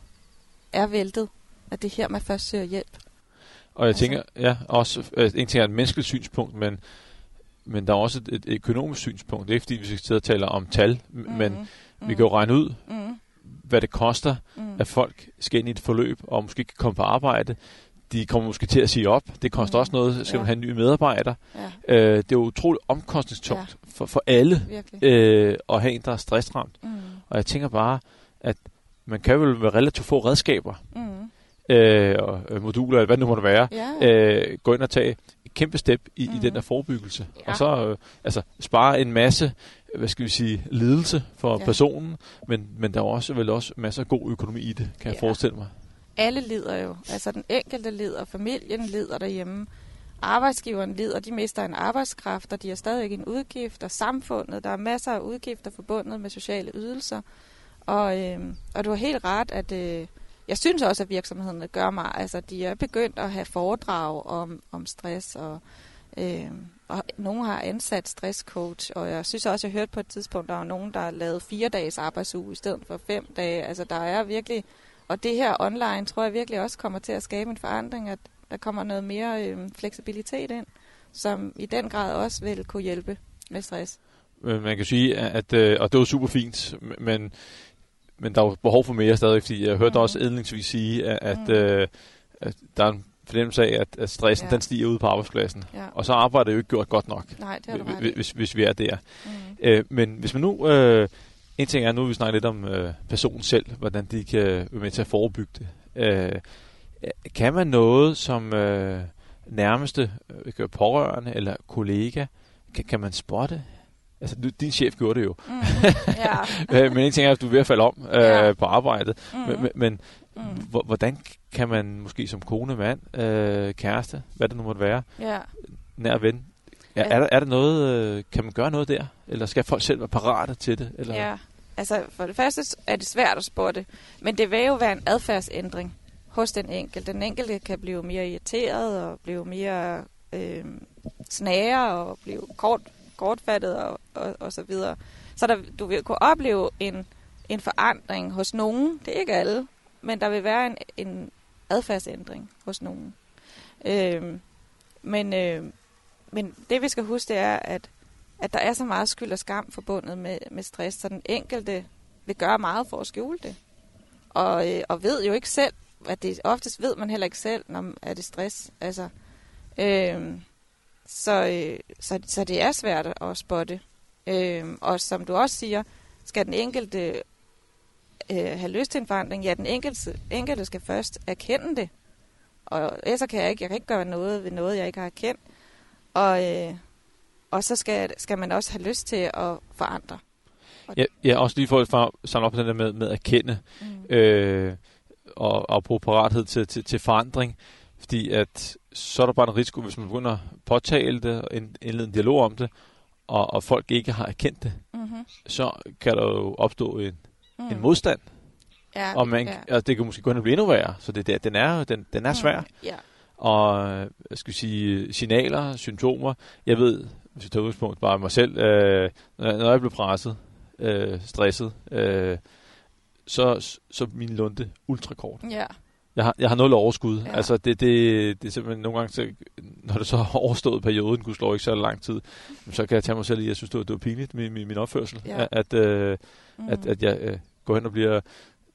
er væltet, at det er her, man først søger hjælp. Og jeg Altså- tænker, ja, også, øh, en ting er et menneskeligt synspunkt, men, men der er også et, et økonomisk synspunkt. Det er ikke fordi, vi skal sidde og tale om tal, mm. men vi kan jo regne ud, mm, hvad det koster, mm, at folk skal ind i et forløb, og måske kan komme på arbejde. De kommer måske til at sige op. Det koster Mm. også noget, skal Ja. man have en ny medarbejder. ja, Øh, det er jo utroligt omkostningstungt for, for alle virkelig. øh, at have en, der er stressramt. Mm, Og jeg tænker bare, at man kan vel med relativt få redskaber, mm, øh, og øh, moduler, eller hvad det nu måtte være, ja, øh, gå ind og tage et kæmpe step i, mm. i den der forebyggelse. Ja. Og så øh, altså, spare en masse, hvad skal vi sige, lidelse for Ja. personen, men, men der er også, vel også masser af god økonomi i det, kan jeg Ja. forestille mig alle lider jo. Altså den enkelte lider, familien lider derhjemme, arbejdsgiveren lider, de mister en arbejdskraft, og de har stadigvæk en udgift, og samfundet, der er masser af udgifter forbundet med sociale ydelser. Og, øh, og du har helt ret, at øh, jeg synes også, at virksomhederne gør mig, altså de er begyndt at have foredrag om, om stress, og, øh, og nogen har ansat stresscoach, og jeg synes også, jeg hørte på et tidspunkt, der var nogen, der har lavet fire dages arbejdsuge i stedet for fem dage. Altså der er virkelig og det her online tror jeg virkelig også kommer til at skabe en forandring, at der kommer noget mere øh, fleksibilitet ind, som i den grad også vil kunne hjælpe med stress. Øh, Man kan sige, at, øh, og det var super fint, men, men der er behov for mere stadig, fordi jeg hørte Mhm. også indlægsvis sige, at, at, Mhm. øh, at der er en fornemmelse af, at, at stressen Ja. den stiger ude på arbejdspladsen. Ja. Og så arbejder det jo ikke gjort godt nok, Nej, det hvis, hvis vi er der. Mm. Øh, men hvis man nu... Øh, en ting er, nu vi snakker lidt om øh, personen selv, hvordan de kan være med til at forebygge det. Øh, kan man noget som øh, nærmeste øh, pårørende eller kollega, kan, kan man spotte, Altså, du, din chef gjorde det jo. Mm. Ja. Øh, men en ting er, at du er ved at falde om øh, Ja. på arbejdet. Mm. Men, men, Mm. hvor- hvordan kan man måske som kone, mand, øh, kæreste, hvad det nu måtte være, Ja. nær ven, er, Ja. er, der, er der noget, øh, kan man gøre noget der? Eller skal folk selv være parate til det? Eller? Ja, altså for det første er det svært at spotte, men det vil jo være en adfærdsændring hos den enkelte. Den enkelte kan blive mere irriteret og blive mere øh, snære og blive kort, kortfattet og, og, og så videre. Så der, du vil kunne opleve en, en forandring hos nogen. Det er ikke alle, men der vil være en, en adfærdsændring hos nogen. Øh, men, øh, men det vi skal huske, det er, at at der er så meget skyld og skam forbundet med, med stress, så den enkelte vil gøre meget for at skjule det. Og, øh, og ved jo ikke selv, at det oftest ved man heller ikke selv, når er det stress. Altså, øh, så, øh, så, så det er svært at spotte. Øh, og som du også siger, skal den enkelte øh, have lyst til en forandring? Ja, den enkelte, enkelte skal først erkende det. Og ellers kan jeg ikke, jeg kan ikke gøre noget ved noget, jeg ikke har erkendt. Og, øh, og så skal, skal man også have lyst til at forandre. Ja, ja, også lige for at samle op på den der med, med at erkende Mm. øh, og, og bruge parathed til, til, til forandring. Fordi at så er der bare en risiko, hvis man begynder at påtale det og ind- indlede en dialog om det, og, og folk ikke har erkendt det, Mm-hmm. så kan der jo opstå en, Mm. en modstand. Ja, Og man, ja. altså, det kan måske gå hen og blive endnu værre. Så det, der, den, er, den, den er svær. Mm. Ja. Og øh, jeg skal sige, signaler, symptomer. Jeg ved, jeg tager udgangspunkt bare mig selv, øh, når jeg bliver presset, øh, stresset, øh, så, så min lunde ultrakort. ja. Jeg har, jeg har nul overskud. Ja. Altså, det, det, det er simpelthen nogle gange, så, når det så har overstået perioden, kunne slå ikke så lang tid, så kan jeg tage mig selv i, at jeg synes, det var, det var pinligt med min, min opførsel. Ja. At, at, øh, Mm. at, at jeg øh, går hen og bliver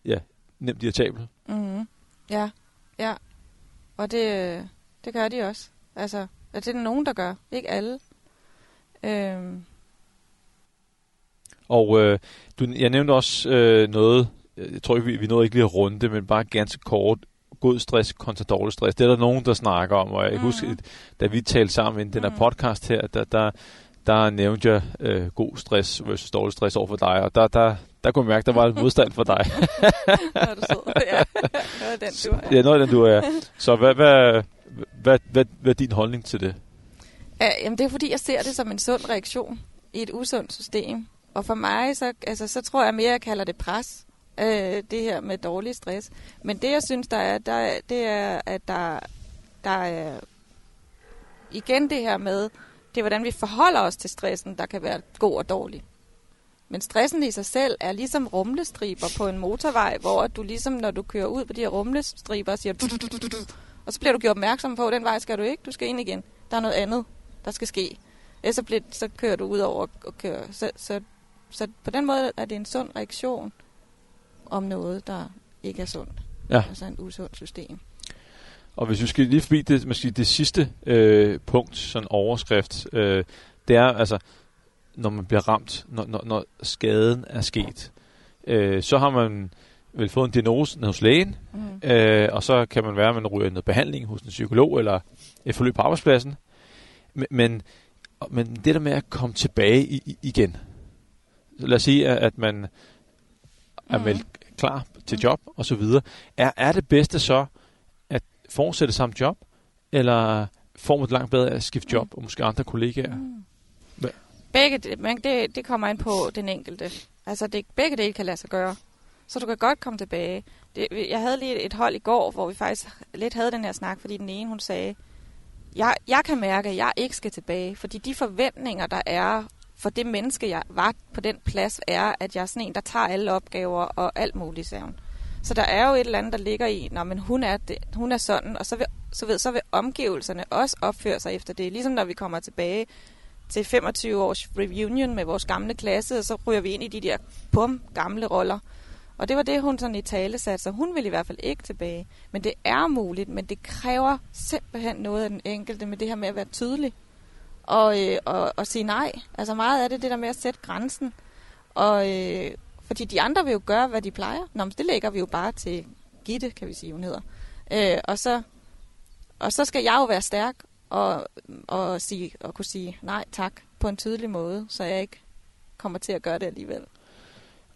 ja, nemt irritabel. Mm-hmm. Ja, ja. Og det, det gør de også. Altså, at det er der nogen, der gør. Ikke alle. Øhm, Og øh, du, jeg nævnte også øh, noget, jeg tror ikke, vi, vi nåede ikke lige at runde det, men bare ganske kort, god stress kontra dårlig stress. Det er der nogen, der snakker om, og jeg Mhm. mm. husker, da vi talte sammen i den her Mhm. podcast her, der, der, der nævnte jeg øh, god stress versus dårlig stress over for dig, og der, der, der kunne jeg mærke, der var et modstand for dig. når er du sød. ja, det var den, du er. ja, noget af den, du er. Så hvad, hvad, hvad, hvad, hvad er din holdning til det? Ja, jamen det er fordi, jeg ser det som en sund reaktion i et usundt system. Og for mig, så, altså, så tror jeg mere, jeg kalder det pres. Øh, det her med dårlig stress. Men det, jeg synes, der er, der, det er, at der, der er igen det her med, det er, hvordan vi forholder os til stressen, der kan være god og dårlig. Men stressen i sig selv er ligesom rumlestriber på en motorvej, hvor du ligesom, når du kører ud på de her rumlestriber, siger du, du, du, du, du, og så bliver du gjort opmærksom på, at den vej skal du ikke, du skal ind igen. Der er noget andet, der skal ske. Ellers så, bliver, så kører du ud over og kører. Så, så, så på den måde er det en sund reaktion om noget, der ikke er sundt. Ja. Altså en usund system. Og hvis vi skal lige forbi det, måske det sidste øh, punkt, sådan overskrift, øh, det er altså, når man bliver ramt, når, når, når skaden er sket, øh, så har man vel fået en diagnose hos lægen, Mm. øh, og så kan man være, at man ryger i noget behandling hos en psykolog, eller et forløb på arbejdspladsen. Men, men, men det der med at komme tilbage i, i, igen, lad os sige, at, at man er Mhm. meldt klar til job og så videre. Er, er det bedste så at fortsætte samme job, eller får man det langt bedre at skifte job og måske andre kollegaer? Mm. Hvad? Begge, det, men det, det kommer ind på den enkelte. Altså, det, begge dele kan lade sig gøre. Så du kan godt komme tilbage. Det, jeg havde lige et hold i går, hvor vi faktisk lidt havde den her snak, fordi den ene, hun sagde, jeg, jeg kan mærke, at jeg ikke skal tilbage, fordi de forventninger, der er for det menneske, jeg var på den plads, er, at jeg er sådan en, der tager alle opgaver og alt muligt, sagde hun. Så der er jo et eller andet, der ligger i, når men hun er, det, hun er sådan, og så vil, så, ved, så vil omgivelserne også opføre sig efter det. Ligesom når vi kommer tilbage til 25 års reunion med vores gamle klasse, og så ryger vi ind i de der pum gamle roller. Og det var det, hun sådan i tale satte, så hun vil i hvert fald ikke tilbage. Men det er muligt, men det kræver simpelthen noget af den enkelte med det her med at være tydelig. Og, øh, og, og sige nej. Altså meget af det, det der med at sætte grænsen. Og, øh, fordi de andre vil jo gøre, hvad de plejer. Nå, men det lægger vi jo bare til Gitte, kan vi sige, hun hedder. Øh, og, så, og så skal jeg jo være stærk og, og, sige, og kunne sige nej tak på en tydelig måde, så jeg ikke kommer til at gøre det alligevel.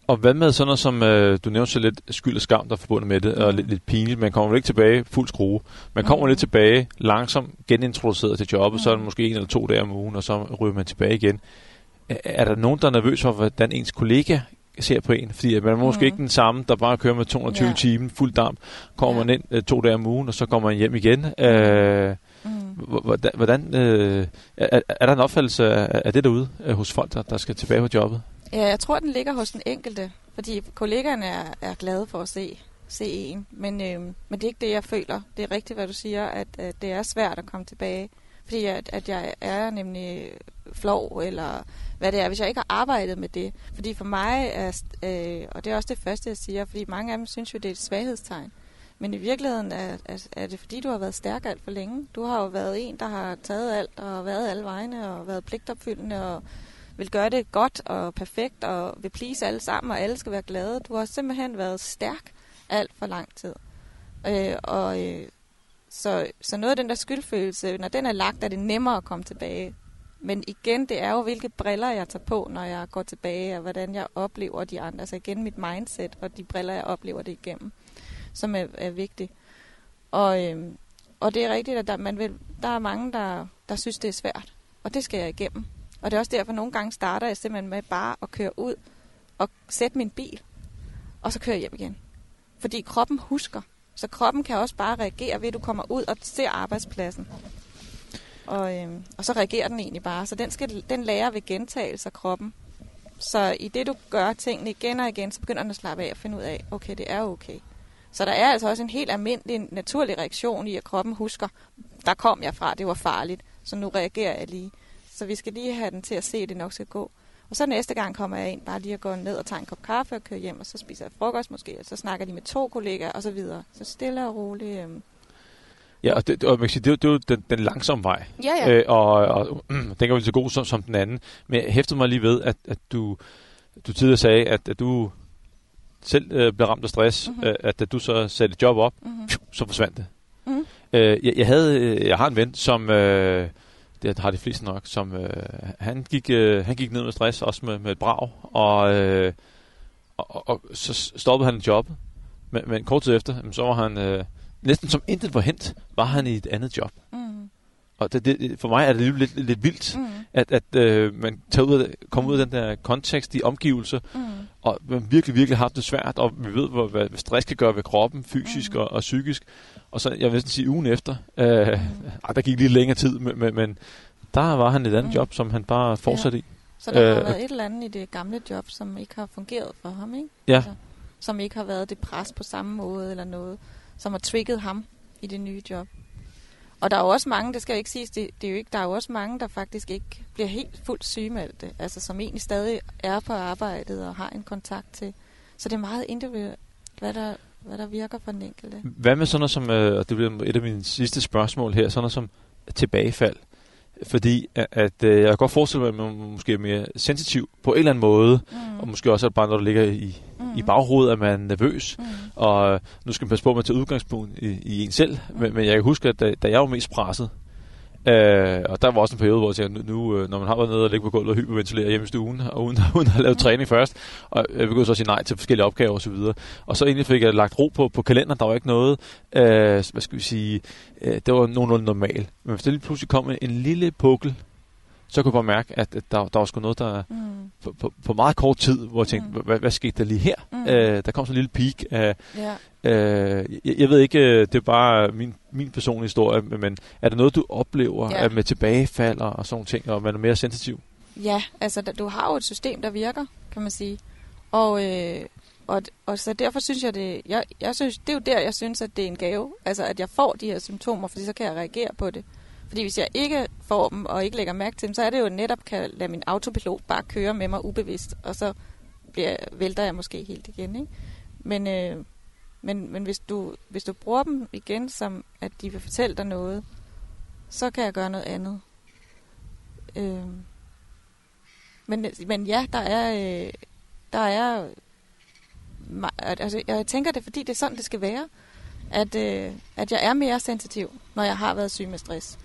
Og hvad med sådan noget som, øh, du nævnte så lidt skyld og skam, der er forbundet med det, mm. og lidt, lidt pinligt. Man kommer vel ikke tilbage fuld skrue. Man kommer mm. lidt tilbage, langsomt genintroduceret til jobbet, mm. så er det måske en eller to dage om ugen, og så ryger man tilbage igen. Er, er der nogen, der er nervøs for, hvordan ens kollega ser på en? Fordi man er måske mm. ikke den samme, der bare kører med 220 ja. timer fuld damp. Kommer ja. man ind øh, to dage om ugen, og så kommer man hjem igen. Øh, mm. Hvordan, hvordan øh, er, er der en opfattelse af, af det derude øh, hos folk, der, der skal tilbage på jobbet? Ja, jeg tror, den ligger hos den enkelte, fordi kollegaerne er, er glade for at se, se en. Men, øh, men det er ikke det, jeg føler. Det er rigtigt, hvad du siger, at, at det er svært at komme tilbage. Fordi at, at jeg er nemlig flov, eller hvad det er, hvis jeg ikke har arbejdet med det. Fordi for mig, er, øh, og det er også det første, jeg siger, fordi mange af dem synes jo, det er et svaghedstegn. Men i virkeligheden er, er, er det fordi, du har været stærk alt for længe. Du har jo været en, der har taget alt og været alle vegne og været pligtopfyldende og vil gøre det godt og perfekt og vil please alle sammen, og alle skal være glade. Du har simpelthen været stærk alt for lang tid. Øh, og øh, så, så noget af den der skyldfølelse, når den er lagt, er det nemmere at komme tilbage. Men igen, det er jo, hvilke briller jeg tager på, når jeg går tilbage, og hvordan jeg oplever de andre. Altså igen mit mindset, og de briller, jeg oplever det igennem, som er, er vigtigt. Og, øhm, og det er rigtigt, at der, man vil, der er mange, der, der synes, det er svært. Og det skal jeg igennem. Og det er også derfor, at nogle gange starter jeg simpelthen med bare at køre ud og sætte min bil, og så kører jeg hjem igen. Fordi kroppen husker. Så kroppen kan også bare reagere ved, at du kommer ud og ser arbejdspladsen. Og, øhm, og så reagerer den egentlig bare. Så den, skal, den lærer ved gentagelse af kroppen. Så i det, du gør tingene igen og igen, så begynder den at slappe af og finde ud af, okay, det er okay. Så der er altså også en helt almindelig, naturlig reaktion i, at kroppen husker, der kom jeg fra, det var farligt, så nu reagerer jeg lige. Så vi skal lige have den til at se, at det nok skal gå. Og så næste gang kommer jeg ind bare lige at gå ned og tager en kop kaffe og køre hjem, og så spiser jeg frokost måske, og så snakker de med to kollegaer og så videre. Så stille og roligt. Øhm. Ja, og det, og man kan sige, det, er, det er jo den, den langsomme vej. Ja, ja. Øh, og, og den kan jo så god som, som den anden. Men jeg hæftede mig lige ved, at, at du, du tidligere sagde, at, at du selv øh, blev ramt af stress, mm-hmm. øh, at da du så satte et job op, mm-hmm. så forsvandt det. Mm-hmm. Øh, jeg, jeg, havde, øh, jeg har en ven, som... Øh, det har de fleste nok, som øh, han, gik, øh, han gik ned med stress, også med, med et brag, og, øh, og, og så stoppede han jobbet. Men, men kort tid efter, så var han øh, næsten som intet var hent, var han i et andet job. Mm. Og det, det, for mig er det lidt, lidt, lidt vildt, mm. at, at øh, man tager ud af, kommer ud af den der kontekst, i omgivelser, mm. Og virkelig, virkelig har det svært, og vi ved, hvad, hvad stress kan gøre ved kroppen, fysisk mm. og, og psykisk. Og så, jeg vil næsten sige, ugen efter, øh, der gik lige længere tid, men, men, men der var han et andet mm. job, som han bare fortsatte ja. i. Så der øh, har været et eller andet i det gamle job, som ikke har fungeret for ham, ikke? Ja. Altså, som ikke har været det pres på samme måde, eller noget, som har trigget ham i det nye job. Og der er jo også mange, det skal jo ikke siges, det, det er jo ikke, der er jo også mange, der faktisk ikke bliver helt fuldt sygemeldte, altså som egentlig stadig er på arbejdet og har en kontakt til. Så det er meget individuelt, hvad der, hvad der virker for den enkelte. Hvad med sådan noget som, øh, og det bliver et af mine sidste spørgsmål her, sådan noget som tilbagefald? Fordi at, at øh, jeg kan godt forestille mig, at man måske er mere sensitiv på en eller anden måde, mm. og måske også at bare når der ligger i, mm. i baghovedet, at man er nervøs, mm. og øh, nu skal man passe på, at man tager udgangspunkt i, i en selv, mm. men, men jeg kan huske, at da, da jeg var mest presset, Øh, og der var også en periode, hvor jeg tænkte, nu, øh, når man har været nede og ligge på gulvet og hyperventilere hjemme i stuen, og uden, uden at have lavet træning først, og jeg begyndte så at sige nej til forskellige opgaver osv. Og, og så egentlig fik jeg lagt ro på, på kalenderen, der var ikke noget, øh, hvad skal vi sige, øh, det var nogenlunde normalt. Men hvis der lige pludselig kom en, en lille pukkel, så kunne jeg bare mærke, at, at der, der var sgu noget, der mm. på, på, på meget kort tid, hvor jeg tænkte, mm. hvad, hvad skete der lige her? Mm. Øh, der kom sådan en lille peak af, yeah. øh, jeg, jeg ved ikke, øh, det er bare min, min personlige historie, men er der noget, du oplever yeah. med tilbagefald og, og sådan ting, og man er mere sensitiv? Ja, altså du har jo et system, der virker, kan man sige. Og, øh, og, og så derfor synes jeg, det, jeg, jeg synes, det er jo der, jeg synes, at det er en gave. Altså, at jeg får de her symptomer, fordi så kan jeg reagere på det. Fordi hvis jeg ikke får dem, og ikke lægger mærke til dem, så er det jo netop, kan lade min autopilot bare køre med mig ubevidst, og så bliver, vælter jeg måske helt igen. Ikke? Men, øh, men, men hvis, du, hvis du bruger dem igen, som at de vil fortælle dig noget, så kan jeg gøre noget andet. Øh, men, men ja, der er, øh, der er altså, jeg tænker det, fordi det er sådan, det skal være, at, øh, at jeg er mere sensitiv, når jeg har været syg med stress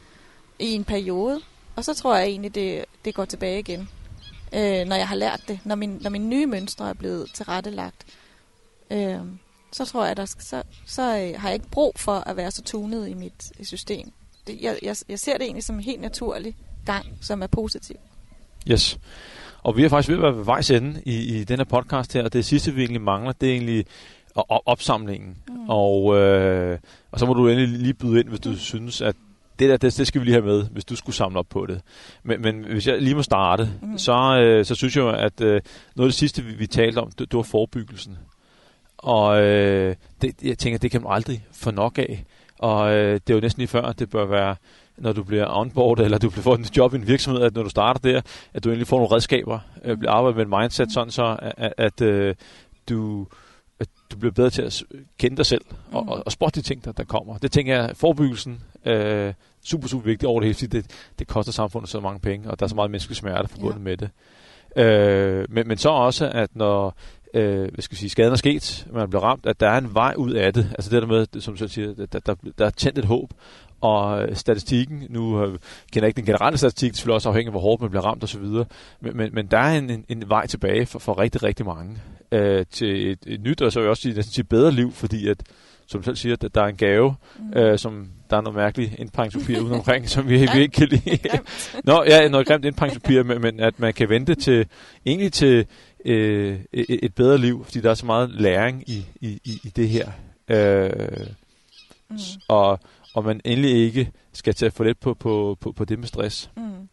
i en periode. Og så tror jeg egentlig, det, det går tilbage igen. øh, når jeg har lært det, når, min, når mine nye mønstre er blevet tilrettelagt. Øh, så tror jeg, at så, så øh, har jeg ikke brug for at være så tunet i mit system. Det, jeg, jeg, jeg ser det egentlig som en helt naturlig gang, som er positiv. Yes. Og vi er faktisk ved at være ved vejs ende i, i den her podcast her, og det sidste, vi egentlig mangler, det er egentlig opsamlingen. Mm. Og, øh, og så må du endelig lige byde ind, hvis du mm. synes, at det der, det, det skal vi lige have med, hvis du skulle samle op på det. Men, men hvis jeg lige må starte, mm. så, øh, så synes jeg at øh, noget af det sidste, vi, vi talte om, det, det var forebyggelsen. Og øh, det, jeg tænker, det kan man aldrig få nok af. Og øh, det er jo næsten lige før, at det bør være, når du bliver onboard, eller du får en job i en virksomhed, at når du starter der, at du egentlig får nogle redskaber, øh, bliver arbejdet med et mindset, sådan så, at, at, øh, du du bliver bedre til at kende dig selv og, mm. og, og spotte de ting, der, der kommer. Det tænker jeg, forebyggelsen øh, super, super vigtigt over det hele, fordi det, det koster samfundet så mange penge, og der er så meget menneskelig smerte forbundet ja. med det. Øh, men, men så også, at når øh, hvad skal vi sige, skaden er sket, man bliver ramt, at der er en vej ud af det. Altså det der med, som du siger, der, der, der er tændt et håb, og statistikken, nu øh, kender jeg ikke den generelle statistik, det er selvfølgelig også afhængig af, hvor hårdt man bliver ramt osv., men, men, men der er en, en, en vej tilbage for, for rigtig, rigtig mange øh, til et, et nyt, og så jeg også næsten sige bedre liv, fordi at, som du selv siger, at der er en gave, mm. øh, som der er noget mærkeligt indpakningspapir ude omkring, som vi, vi ikke kan lide. Nå, ja, noget grimt indpakningspapir, men, men at man kan vente til, egentlig til øh, et, et bedre liv, fordi der er så meget læring i, i, i, i det her. Øh, mm. og, og man endelig ikke skal tage for let på, på, på, på det med stress. Mm.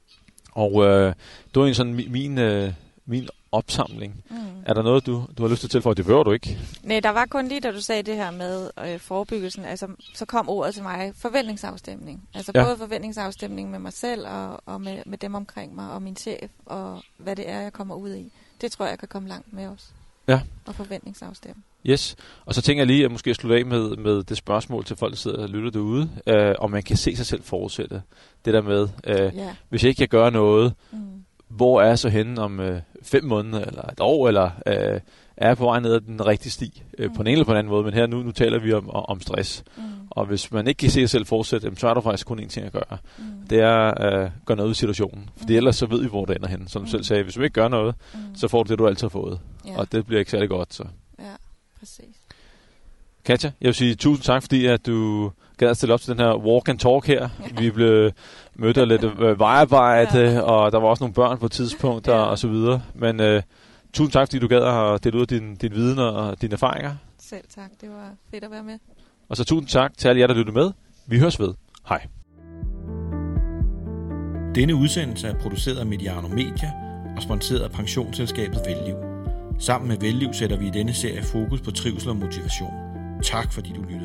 Og øh, det var en sådan min, min, øh, min opsamling. Mm. Er der noget, du, du har lyst til at tilføje? Det behøver du ikke. Nej, der var kun lige, da du sagde det her med øh, forebyggelsen, altså, så kom ordet til mig, forventningsafstemning. Altså ja. både forventningsafstemning med mig selv og, og med, med dem omkring mig og min chef og hvad det er, jeg kommer ud i. Det tror jeg kan komme langt med os. Ja. Og forventningsafstemme. Yes, og så tænker jeg lige at måske slutte af med, med det spørgsmål til folk, der sidder og lytter derude, øh, om man kan se sig selv fortsætte. Det der med, øh, ja. hvis jeg ikke kan gøre noget, mm hvor er jeg så henne om øh, fem måneder, eller et år, eller øh, er jeg på vej ned ad den rigtige sti, øh, mm. på en eller på en anden måde, men her nu, nu taler vi om, om stress. Mm. Og hvis man ikke kan se sig selv fortsætte, så er der faktisk kun én ting at gøre. Mm. Det er at øh, gøre noget i situationen. Fordi mm. ellers så ved vi, hvor det ender hen. Som du mm. selv sagde, hvis du ikke gør noget, mm. så får du det, du altid har fået. Ja. Og det bliver ikke særlig godt. Så. Præcis. Katja, jeg vil sige tusind tak, fordi at du gad at stille op til den her walk and talk her. Ja. Vi blev mødt af lidt øh, vejarbejde, ja. og der var også nogle børn på et tidspunkt, ja. og, og så videre. Men øh, tusind tak, fordi du gad at dele ud af din, din viden og dine erfaringer. Selv tak, det var fedt at være med. Og så tusind tak til alle jer, der lyttede med. Vi høres ved. Hej. Denne udsendelse er produceret af Mediano Media og sponsoreret af pensionsselskabet Velliv. Sammen med Velliv sætter vi i denne serie fokus på trivsel og motivation. Tak fordi du lytter.